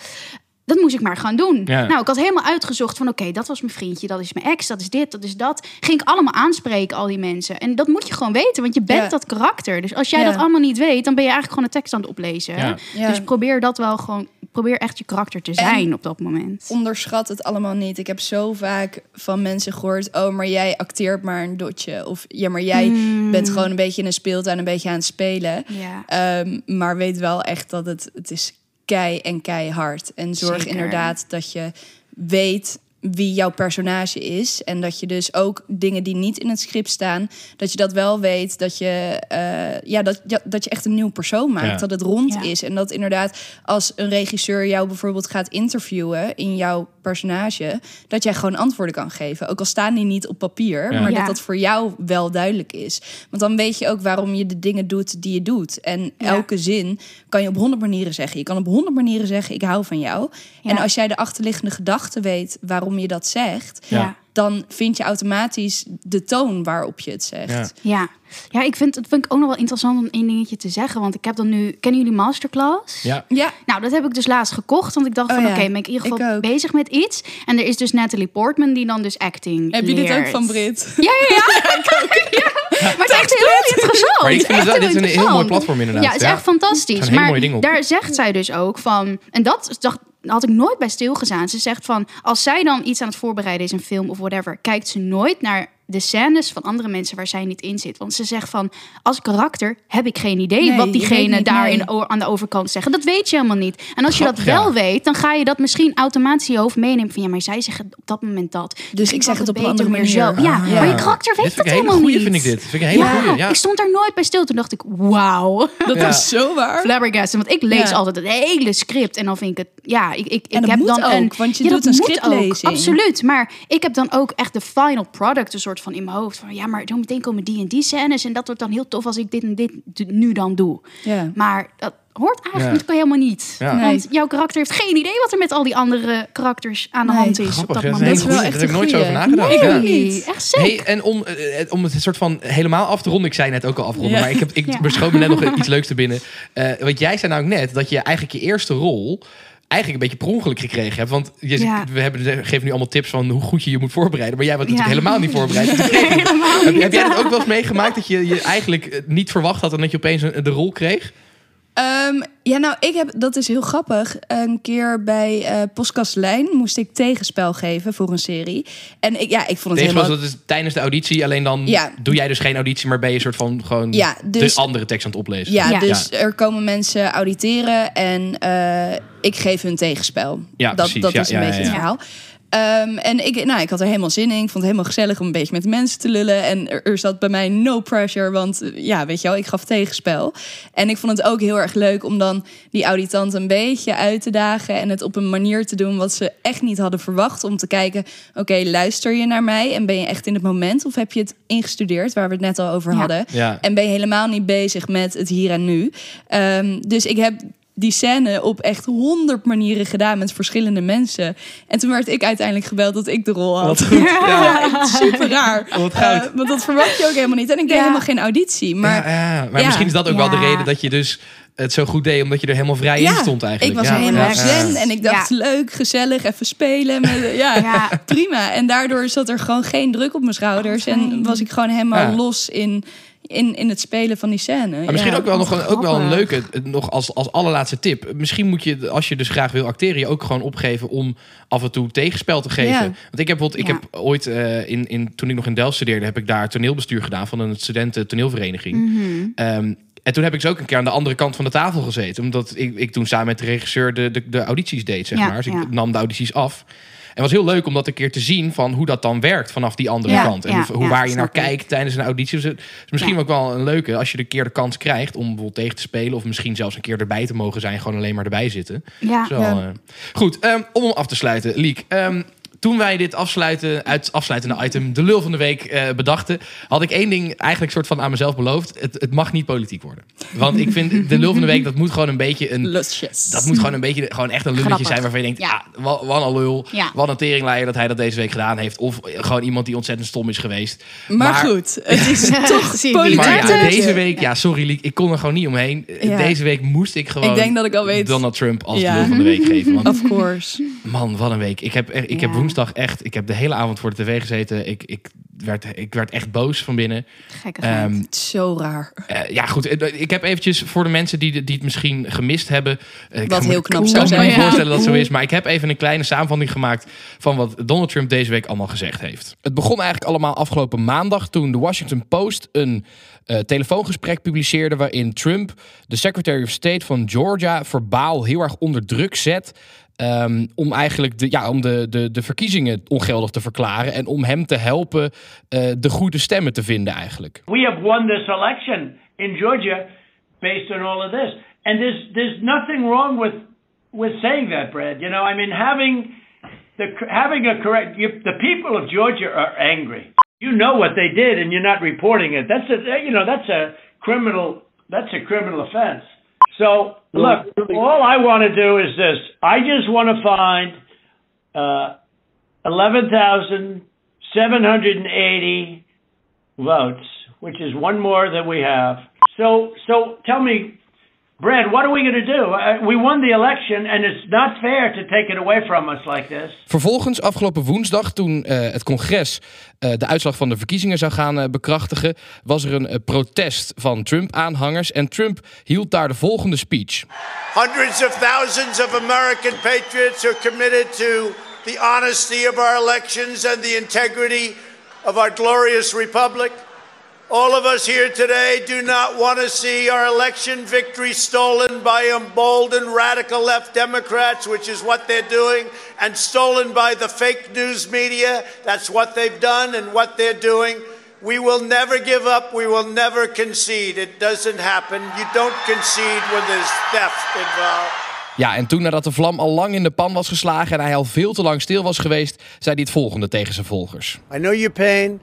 Speaker 3: Dat moest ik maar gaan doen.
Speaker 1: Ja.
Speaker 3: Nou, ik had helemaal uitgezocht van... oké, dat was mijn vriendje, dat is mijn ex, dat is dit, dat is dat. Ging ik allemaal aanspreken, al die mensen. En dat moet je gewoon weten, want je bent
Speaker 2: Ja.
Speaker 3: dat karakter. Dus als jij
Speaker 2: Ja.
Speaker 3: dat allemaal niet weet... dan ben je eigenlijk gewoon een tekst aan het oplezen.
Speaker 1: Ja.
Speaker 2: Ja.
Speaker 3: Dus probeer dat wel gewoon... probeer echt je karakter te zijn op dat moment.
Speaker 2: Onderschat het allemaal niet. Ik heb zo vaak van mensen gehoord: oh, maar jij acteert maar een dotje. Of ja, maar jij
Speaker 3: Hmm.
Speaker 2: bent gewoon een beetje in een speeltuin, een beetje aan het spelen.
Speaker 3: Ja.
Speaker 2: Ehm, maar weet wel echt dat het, het is kei en keihard. En zorg
Speaker 3: Zeker.
Speaker 2: inderdaad dat je weet wie jouw personage is. En dat je dus ook dingen die niet in het script staan, dat je dat wel weet. Dat je, eh, ja, dat, ja, dat je echt een nieuw persoon maakt.
Speaker 1: Ja.
Speaker 2: Dat het rond
Speaker 3: Ja.
Speaker 2: is. En dat inderdaad, als een regisseur jou bijvoorbeeld gaat interviewen in jouw personage, dat jij gewoon antwoorden kan geven. Ook al staan die niet op papier,
Speaker 1: Ja.
Speaker 2: maar
Speaker 3: Ja.
Speaker 2: dat dat voor jou wel duidelijk is. Want dan weet je ook waarom je de dingen doet die je doet. En
Speaker 3: Ja.
Speaker 2: elke zin kan je op honderd manieren zeggen. Je kan op honderd manieren zeggen: ik hou van jou.
Speaker 3: Ja.
Speaker 2: En als jij de achterliggende gedachte weet waarom je dat zegt,
Speaker 1: Ja.
Speaker 2: Dan vind je automatisch de toon waarop je het zegt.
Speaker 1: Ja.
Speaker 3: Ja, ja ik vind het vind ik ook nog wel interessant om één dingetje te zeggen. Want ik heb dan nu... Kennen jullie Masterclass?
Speaker 1: Ja.
Speaker 2: Ja,
Speaker 3: Nou, dat heb ik dus laatst gekocht. Want ik dacht
Speaker 2: Oh
Speaker 3: van,
Speaker 2: ja,
Speaker 3: oké, ben ik in ieder
Speaker 2: ik
Speaker 3: geval
Speaker 2: ook.
Speaker 3: bezig met iets. En er is dus Natalie Portman die dan dus acting
Speaker 2: heb je dit ook van Brit?
Speaker 3: Ja, ja, ja. Maar het is echt heel interessant.
Speaker 1: Maar ik
Speaker 3: Het is
Speaker 1: vind het dit is een heel mooi platform inderdaad.
Speaker 3: Ja, het is echt fantastisch.
Speaker 1: Zijn hele
Speaker 3: Maar
Speaker 1: mooie dingen op.
Speaker 3: daar zegt zij dus ook van... En dat dacht, had ik nooit bij stilgezaan. Ze zegt van, als zij dan iets aan het voorbereiden is, een film of whatever... kijkt ze nooit naar de scènes van andere mensen waar zij niet in zit. Want ze zegt van, als karakter heb ik geen idee...
Speaker 2: Nee,
Speaker 3: wat diegene
Speaker 2: niet,
Speaker 3: daar
Speaker 2: nee.
Speaker 3: in, aan de overkant zeggen. Dat weet je helemaal niet. En als je dat
Speaker 1: ja.
Speaker 3: wel weet, dan ga je dat misschien automatisch in je hoofd meenemen. Van ja, maar zij zeggen op dat moment dat.
Speaker 2: Dus ik zeg het op een andere manier.
Speaker 3: Zo. Ja,
Speaker 1: Ah.
Speaker 3: maar je karakter weet
Speaker 1: vind
Speaker 3: dat helemaal
Speaker 1: goeie,
Speaker 3: niet.
Speaker 1: vind ik dit. Vind ik een hele
Speaker 3: Ja,
Speaker 1: goeie. Ja.
Speaker 3: ik stond daar nooit bij stil. Toen dacht ik, wauw.
Speaker 2: Dat
Speaker 1: Ja.
Speaker 2: is zo waar.
Speaker 3: Flabbergasted. Want ik lees
Speaker 2: Ja.
Speaker 3: altijd het hele script. En dan vind ik het... Ja, ik, ik, ik heb dan
Speaker 2: ook,
Speaker 3: een...
Speaker 2: want je
Speaker 3: ja,
Speaker 2: doet een
Speaker 3: moet ook,
Speaker 2: scriptlezing.
Speaker 3: Absoluut. Maar ik heb dan ook echt de final product een soort van in mijn hoofd. Van ja, maar zo meteen komen die en die scènes. En dat wordt dan heel tof als ik dit en dit nu dan doe.
Speaker 2: Ja.
Speaker 3: Maar dat hoort eigenlijk
Speaker 1: Ja.
Speaker 3: helemaal niet.
Speaker 1: Ja.
Speaker 2: Nee.
Speaker 3: Want jouw karakter heeft geen idee wat er met al die andere karakters aan de
Speaker 2: Nee.
Speaker 3: hand is.
Speaker 1: Grappig,
Speaker 3: op dat moment.
Speaker 1: hele
Speaker 2: Dat is wel echt
Speaker 1: Daar heb ik nooit zo over nagedacht.
Speaker 3: Nee,
Speaker 1: Ja.
Speaker 3: echt.
Speaker 1: Hey, en om, eh, eh, om het soort van helemaal af te ronden, ik zei net ook al afronden,
Speaker 2: Ja.
Speaker 1: maar ik, heb, ik
Speaker 3: Ja.
Speaker 1: beschoot me net nog iets leuks te binnen. Eh want jij zei nou ook net dat je eigenlijk je eerste rol eigenlijk een beetje per ongeluk gekregen hebt. Want je,
Speaker 3: Ja.
Speaker 1: we hebben, geven nu allemaal tips van hoe goed je je moet voorbereiden. Maar jij was
Speaker 3: Ja.
Speaker 1: natuurlijk helemaal niet voorbereid. Heb jij dat ook wel eens meegemaakt dat je je eigenlijk eh, niet verwacht had en dat je opeens een, de rol kreeg?
Speaker 2: Ehm, ja, nou, ik heb, dat is heel grappig. Een keer bij eh Postkast Lijn moest ik tegenspel geven voor een serie. En ik, ja, ik vond het helemaal...
Speaker 1: dat is tijdens de auditie, alleen dan
Speaker 2: Ja.
Speaker 1: doe jij dus geen auditie, maar ben je een soort van gewoon
Speaker 2: Ja, dus-
Speaker 1: de andere tekst aan het oplezen.
Speaker 2: Ja,
Speaker 3: Ja.
Speaker 2: dus er komen mensen auditeren en eh, ik geef hun tegenspel.
Speaker 1: Ja,
Speaker 2: dat
Speaker 1: precies.
Speaker 2: dat
Speaker 1: Ja,
Speaker 2: is een
Speaker 1: ja,
Speaker 2: beetje
Speaker 1: ja,
Speaker 2: het verhaal. Ehm, en ik, nou, ik had er helemaal zin in. Ik vond het helemaal gezellig om een beetje met mensen te lullen. En er, er zat bij mij no pressure, want eh, ja, weet je wel, ik gaf tegenspel. En ik vond het ook heel erg leuk om dan die auditant een beetje uit te dagen. En het op een manier te doen wat ze echt niet hadden verwacht. Om te kijken, oké, luister je naar mij? En ben je echt in het moment? Of heb je het ingestudeerd, waar we het net al over
Speaker 3: Ja.
Speaker 2: hadden?
Speaker 1: Ja.
Speaker 2: En ben je helemaal niet bezig met het hier en nu. Ehm, dus ik heb die scène op echt honderd manieren gedaan met verschillende mensen. En toen werd ik uiteindelijk gebeld dat ik de rol had.
Speaker 1: Wat goed. Ja.
Speaker 2: Ja, echt super raar.
Speaker 1: Wat.
Speaker 2: Eh, want dat verwacht je ook helemaal niet. En ik deed
Speaker 3: Ja.
Speaker 2: helemaal geen auditie. Maar
Speaker 1: ja, ja. maar
Speaker 2: ja.
Speaker 1: misschien is dat ook wel de reden dat je dus het zo goed deed, omdat je er helemaal vrij in stond eigenlijk.
Speaker 2: ik was
Speaker 1: ja.
Speaker 2: helemaal
Speaker 1: Ja.
Speaker 2: zen. En ik dacht,
Speaker 3: Ja.
Speaker 2: leuk, gezellig, even spelen. Met, ja,
Speaker 3: Ja.
Speaker 2: prima. En daardoor zat er gewoon geen druk op mijn schouders.
Speaker 3: Oh,
Speaker 2: en was ik gewoon helemaal
Speaker 1: Ja.
Speaker 2: los in, in, in het spelen van die scène.
Speaker 1: Maar misschien
Speaker 2: Ja.
Speaker 1: ook wel nog een, ook wel een leuke, nog als, als allerlaatste tip. Misschien moet je, als je dus graag wil acteren, je ook gewoon opgeven om af en toe tegenspel te geven.
Speaker 2: Ja.
Speaker 1: Want ik heb bijvoorbeeld, ik
Speaker 3: Ja.
Speaker 1: heb ooit eh, in, in, toen ik nog in Delft studeerde, heb ik daar toneelbestuur gedaan van een studenten toneelvereniging.
Speaker 3: Mhm.
Speaker 1: Ehm, en toen heb ik dus ook een keer aan de andere kant van de tafel gezeten. Omdat ik, ik toen samen met de regisseur de, de, de audities deed, zeg
Speaker 3: Ja,
Speaker 1: maar. Dus ik
Speaker 3: ja.
Speaker 1: nam de audities af. En het was heel leuk om dat een keer te zien van hoe dat dan werkt vanaf die andere
Speaker 3: Ja,
Speaker 1: kant. En
Speaker 3: ja,
Speaker 1: hoe
Speaker 3: ja,
Speaker 1: waar je naar
Speaker 3: ik.
Speaker 1: kijkt tijdens een auditie. Dus het is misschien ook wel een leuke als je een keer de kans krijgt om bijvoorbeeld tegen te spelen. Of misschien zelfs een keer erbij te mogen zijn. Gewoon alleen maar erbij zitten.
Speaker 3: Ja.
Speaker 1: Zo, eh. Goed, ehm, om hem af te sluiten, Liek. ehm, toen wij dit afsluiten, uit afsluitende item, de lul van de week, eh, bedachten, had ik één ding eigenlijk soort van aan mezelf beloofd. Het, het mag niet politiek worden. Want ik vind de lul van de week, dat moet gewoon een beetje een.
Speaker 2: Lusjes.
Speaker 1: Dat moet gewoon een beetje, gewoon echt een lulletje
Speaker 3: Grappig.
Speaker 1: zijn waarvan je denkt, ja,
Speaker 3: Ja.
Speaker 1: wat, wat een lul.
Speaker 3: Ja.
Speaker 1: Wat een teringleier dat hij dat deze week gedaan heeft. Of gewoon iemand die ontzettend stom is geweest.
Speaker 2: Maar,
Speaker 1: Maar-
Speaker 2: goed, het is toch politiek.
Speaker 1: Maar ja, deze week, ja, sorry Liek, ik kon er gewoon niet omheen.
Speaker 2: Ja.
Speaker 1: Deze week moest ik gewoon
Speaker 2: Ik denk dat ik al weet.
Speaker 1: Donald Trump als
Speaker 2: Ja.
Speaker 1: de lul van de week geven. Want
Speaker 2: Of course.
Speaker 1: Man, wat een week. Ik heb, ik heb. Woensdag echt... Ik heb de hele avond voor de tv gezeten. Ik, ik werd, ik werd echt boos van binnen.
Speaker 3: Gekke
Speaker 2: is zo raar.
Speaker 1: eh, ja, goed. eh, Ik heb eventjes voor de mensen die, die het misschien gemist hebben. eh, ik
Speaker 2: Wat
Speaker 1: kan me-
Speaker 2: heel knap
Speaker 1: ik
Speaker 2: zou
Speaker 1: kan me
Speaker 2: zijn.
Speaker 1: niet
Speaker 3: Ja.
Speaker 1: voorstellen dat het zo is. Maar ik heb even een kleine samenvatting gemaakt van wat Donald Trump deze week allemaal gezegd heeft. Het begon eigenlijk allemaal afgelopen maandag toen de Washington Post een telefoongesprek publiceerde. waarin Trump de Secretary of State van Georgia verbaal heel erg onder druk zet. Ehm, om eigenlijk de, ja, om de, de, de verkiezingen ongeldig te verklaren. En om hem te helpen eh, de goede stemmen te vinden eigenlijk.
Speaker 4: We have won this election in Georgia based on all of this. And there's there's nothing wrong with with saying that, Brad. You know, I mean having the having a correct you, the people of Georgia are angry. You know what they did and you're not reporting it. That's a you know, that's a criminal that's a criminal offense. So, look, all I want to do is this. I just want to find uh 11,780 votes, which is one more than we have. So, so tell me, Brad, what are we going to do? Uh, we won the election, and it's not fair to take it away from us like this.
Speaker 1: Vervolgens, afgelopen woensdag, toen eh, het congres eh, de uitslag van de verkiezingen zou gaan eh, bekrachtigen, was er een protest van Trump-aanhangers. En Trump hield daar de volgende speech.
Speaker 5: Hundreds of thousands of American patriots are committed to the honesty of our elections and the integrity of our glorious republic. All of us here today do not want to see our election victory stolen by emboldened radical left Democrats, which is what they're doing, and stolen by the fake news media. That's what they've done and what they're doing. We will never give up. We will never concede. It doesn't happen. You don't concede when there's theft involved.
Speaker 1: Ja, en toen nadat de vlam al lang in de pan was geslagen en hij al veel te lang stil was geweest, zei hij het volgende tegen zijn volgers.
Speaker 5: I know your pain.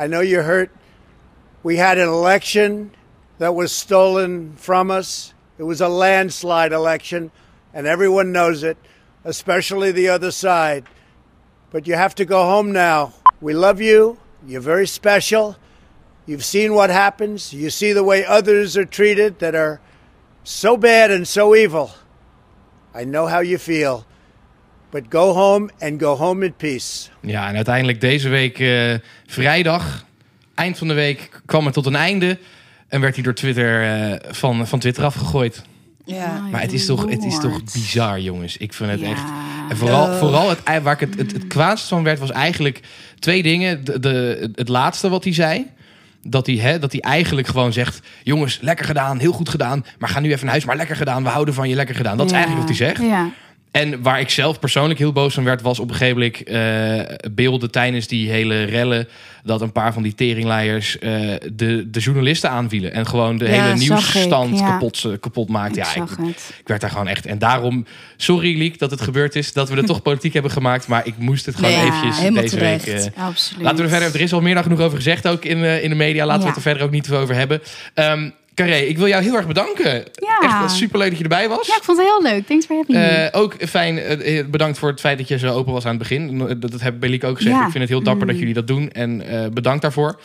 Speaker 5: I know you're hurt. We had an election that was stolen from us. It was a landslide election, and everyone knows it, especially the other side. But you have to go home now. We love you. You're very special. You've seen what happens. You see the way others are treated that are so bad and so evil. I know how you feel. But go home and go home in peace.
Speaker 1: Ja, en uiteindelijk deze week eh, vrijdag, eind van de week, kwam het tot een einde. En werd hij door Twitter eh, van, van Twitter afgegooid.
Speaker 2: Ja.
Speaker 1: Maar het is toch, het is toch bizar, jongens. Ik vind het
Speaker 3: Ja.
Speaker 1: echt. En vooral, vooral het, waar ik het, het, het kwaadst van werd, was eigenlijk twee dingen. De, de, het laatste wat hij zei. Dat hij, hè, dat hij eigenlijk gewoon zegt: Jongens, lekker gedaan, heel goed gedaan. Maar ga nu even naar huis. Maar lekker gedaan, we houden van je, lekker gedaan. Dat is
Speaker 3: Ja.
Speaker 1: eigenlijk wat hij zegt.
Speaker 3: Ja.
Speaker 1: En waar ik zelf persoonlijk heel boos van werd, was op een gegeven moment eh, beelden tijdens die hele rellen. Dat een paar van die teringleiers eh, de, de journalisten aanvielen. En gewoon de
Speaker 2: Ja,
Speaker 1: hele nieuwsstand
Speaker 3: ik, ja.
Speaker 1: kapot, eh, kapot maakte. Ja, ik, ik werd daar gewoon echt. En daarom, sorry Liek dat het gebeurd is. Dat we er toch politiek hebben gemaakt. Maar ik moest het gewoon eventjes deze
Speaker 2: terecht.
Speaker 1: week.
Speaker 3: Absoluut.
Speaker 1: laten we er verder. Er is al meer dan genoeg over gezegd ook in, in de media. Laten we het er verder ook niet over hebben. Ehm Carré, ik wil jou heel erg bedanken.
Speaker 3: Ja.
Speaker 1: Echt superleuk dat je erbij was.
Speaker 3: Ja, ik vond het heel leuk. Thanks for having me.
Speaker 1: Eh, ook fijn, eh, bedankt voor het feit dat je zo open was aan het begin. Dat, dat heb ik bij Lieke ook gezegd.
Speaker 3: Ja.
Speaker 1: Ik vind het heel dapper
Speaker 2: Mm.
Speaker 1: dat jullie dat doen. En eh, bedankt daarvoor.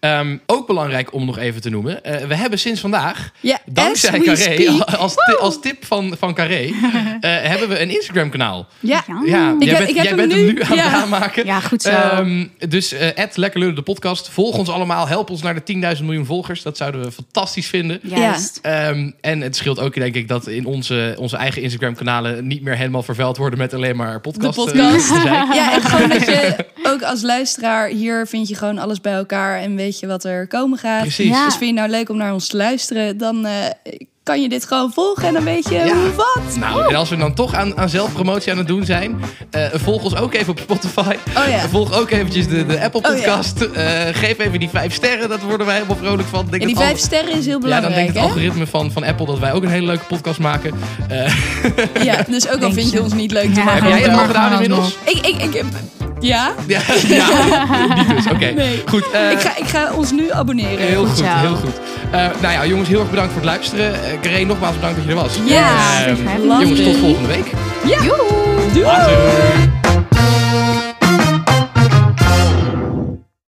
Speaker 1: Ehm, ook belangrijk om nog even te noemen. eh, we hebben sinds vandaag,
Speaker 2: Ja,
Speaker 1: dankzij Carré, als, als tip van, van Carré, eh, hebben we een Instagram kanaal.
Speaker 2: Ja.
Speaker 3: Ja.
Speaker 2: Ik
Speaker 1: jij
Speaker 2: heb-
Speaker 1: bent,
Speaker 2: ik heb
Speaker 1: jij
Speaker 2: hem
Speaker 1: bent hem
Speaker 2: nu.
Speaker 1: nu aan het aanmaken.
Speaker 3: Ja, goed zo.
Speaker 1: Ehm, dus eh Lekker Lullen, de podcast. Volg ons allemaal. Help ons naar de 10.000 miljoen volgers. Dat zouden we fantastisch vinden.
Speaker 3: Juist.
Speaker 1: Ehm, en het scheelt ook, denk ik, dat in onze, onze eigen Instagram-kanalen niet meer helemaal vervuild worden met alleen maar podcast.
Speaker 2: De podcast.
Speaker 1: eh, te zijn.
Speaker 2: Ja, en gewoon dat je ook als luisteraar hier vind je gewoon alles bij elkaar en weet je wat er komen gaat.
Speaker 1: Precies.
Speaker 3: Ja.
Speaker 2: Dus vind je nou leuk om naar ons te luisteren, dan eh, kan je dit gewoon volgen en dan weet je
Speaker 1: Ja.
Speaker 2: hoe wat.
Speaker 1: Nou, en als we dan toch aan, aan zelfpromotie aan het doen zijn, eh, volg ons ook even op Spotify.
Speaker 2: Oh ja.
Speaker 1: Volg ook eventjes de, de Apple
Speaker 2: Oh ja.
Speaker 1: Podcast. Eh, geef even die vijf sterren, dat worden wij helemaal vrolijk van. Denk
Speaker 2: En die vijf
Speaker 1: al-
Speaker 2: sterren is heel
Speaker 1: Ja, dan
Speaker 2: belangrijk,
Speaker 1: denkt het algoritme van, van Apple dat wij ook een hele leuke podcast maken. Eh,
Speaker 2: Ja, dus ook al vind je ons niet leuk te
Speaker 3: Ja.
Speaker 2: maken.
Speaker 1: heb jij het al gedaan inmiddels?
Speaker 2: Ik, ik, ik heb... Ja?
Speaker 1: Ja, ja niet dus. Oké,
Speaker 2: Nee.
Speaker 1: goed. eh,
Speaker 2: ik, ga, ik ga ons nu abonneren.
Speaker 1: Heel goed, heel goed. Eh, nou ja, jongens, heel erg bedankt voor het luisteren. Uh, Carré, nogmaals bedankt dat je er was.
Speaker 2: Ja,
Speaker 1: Eh,
Speaker 3: having me.
Speaker 1: jongens, tot volgende week.
Speaker 2: Ja. Doei.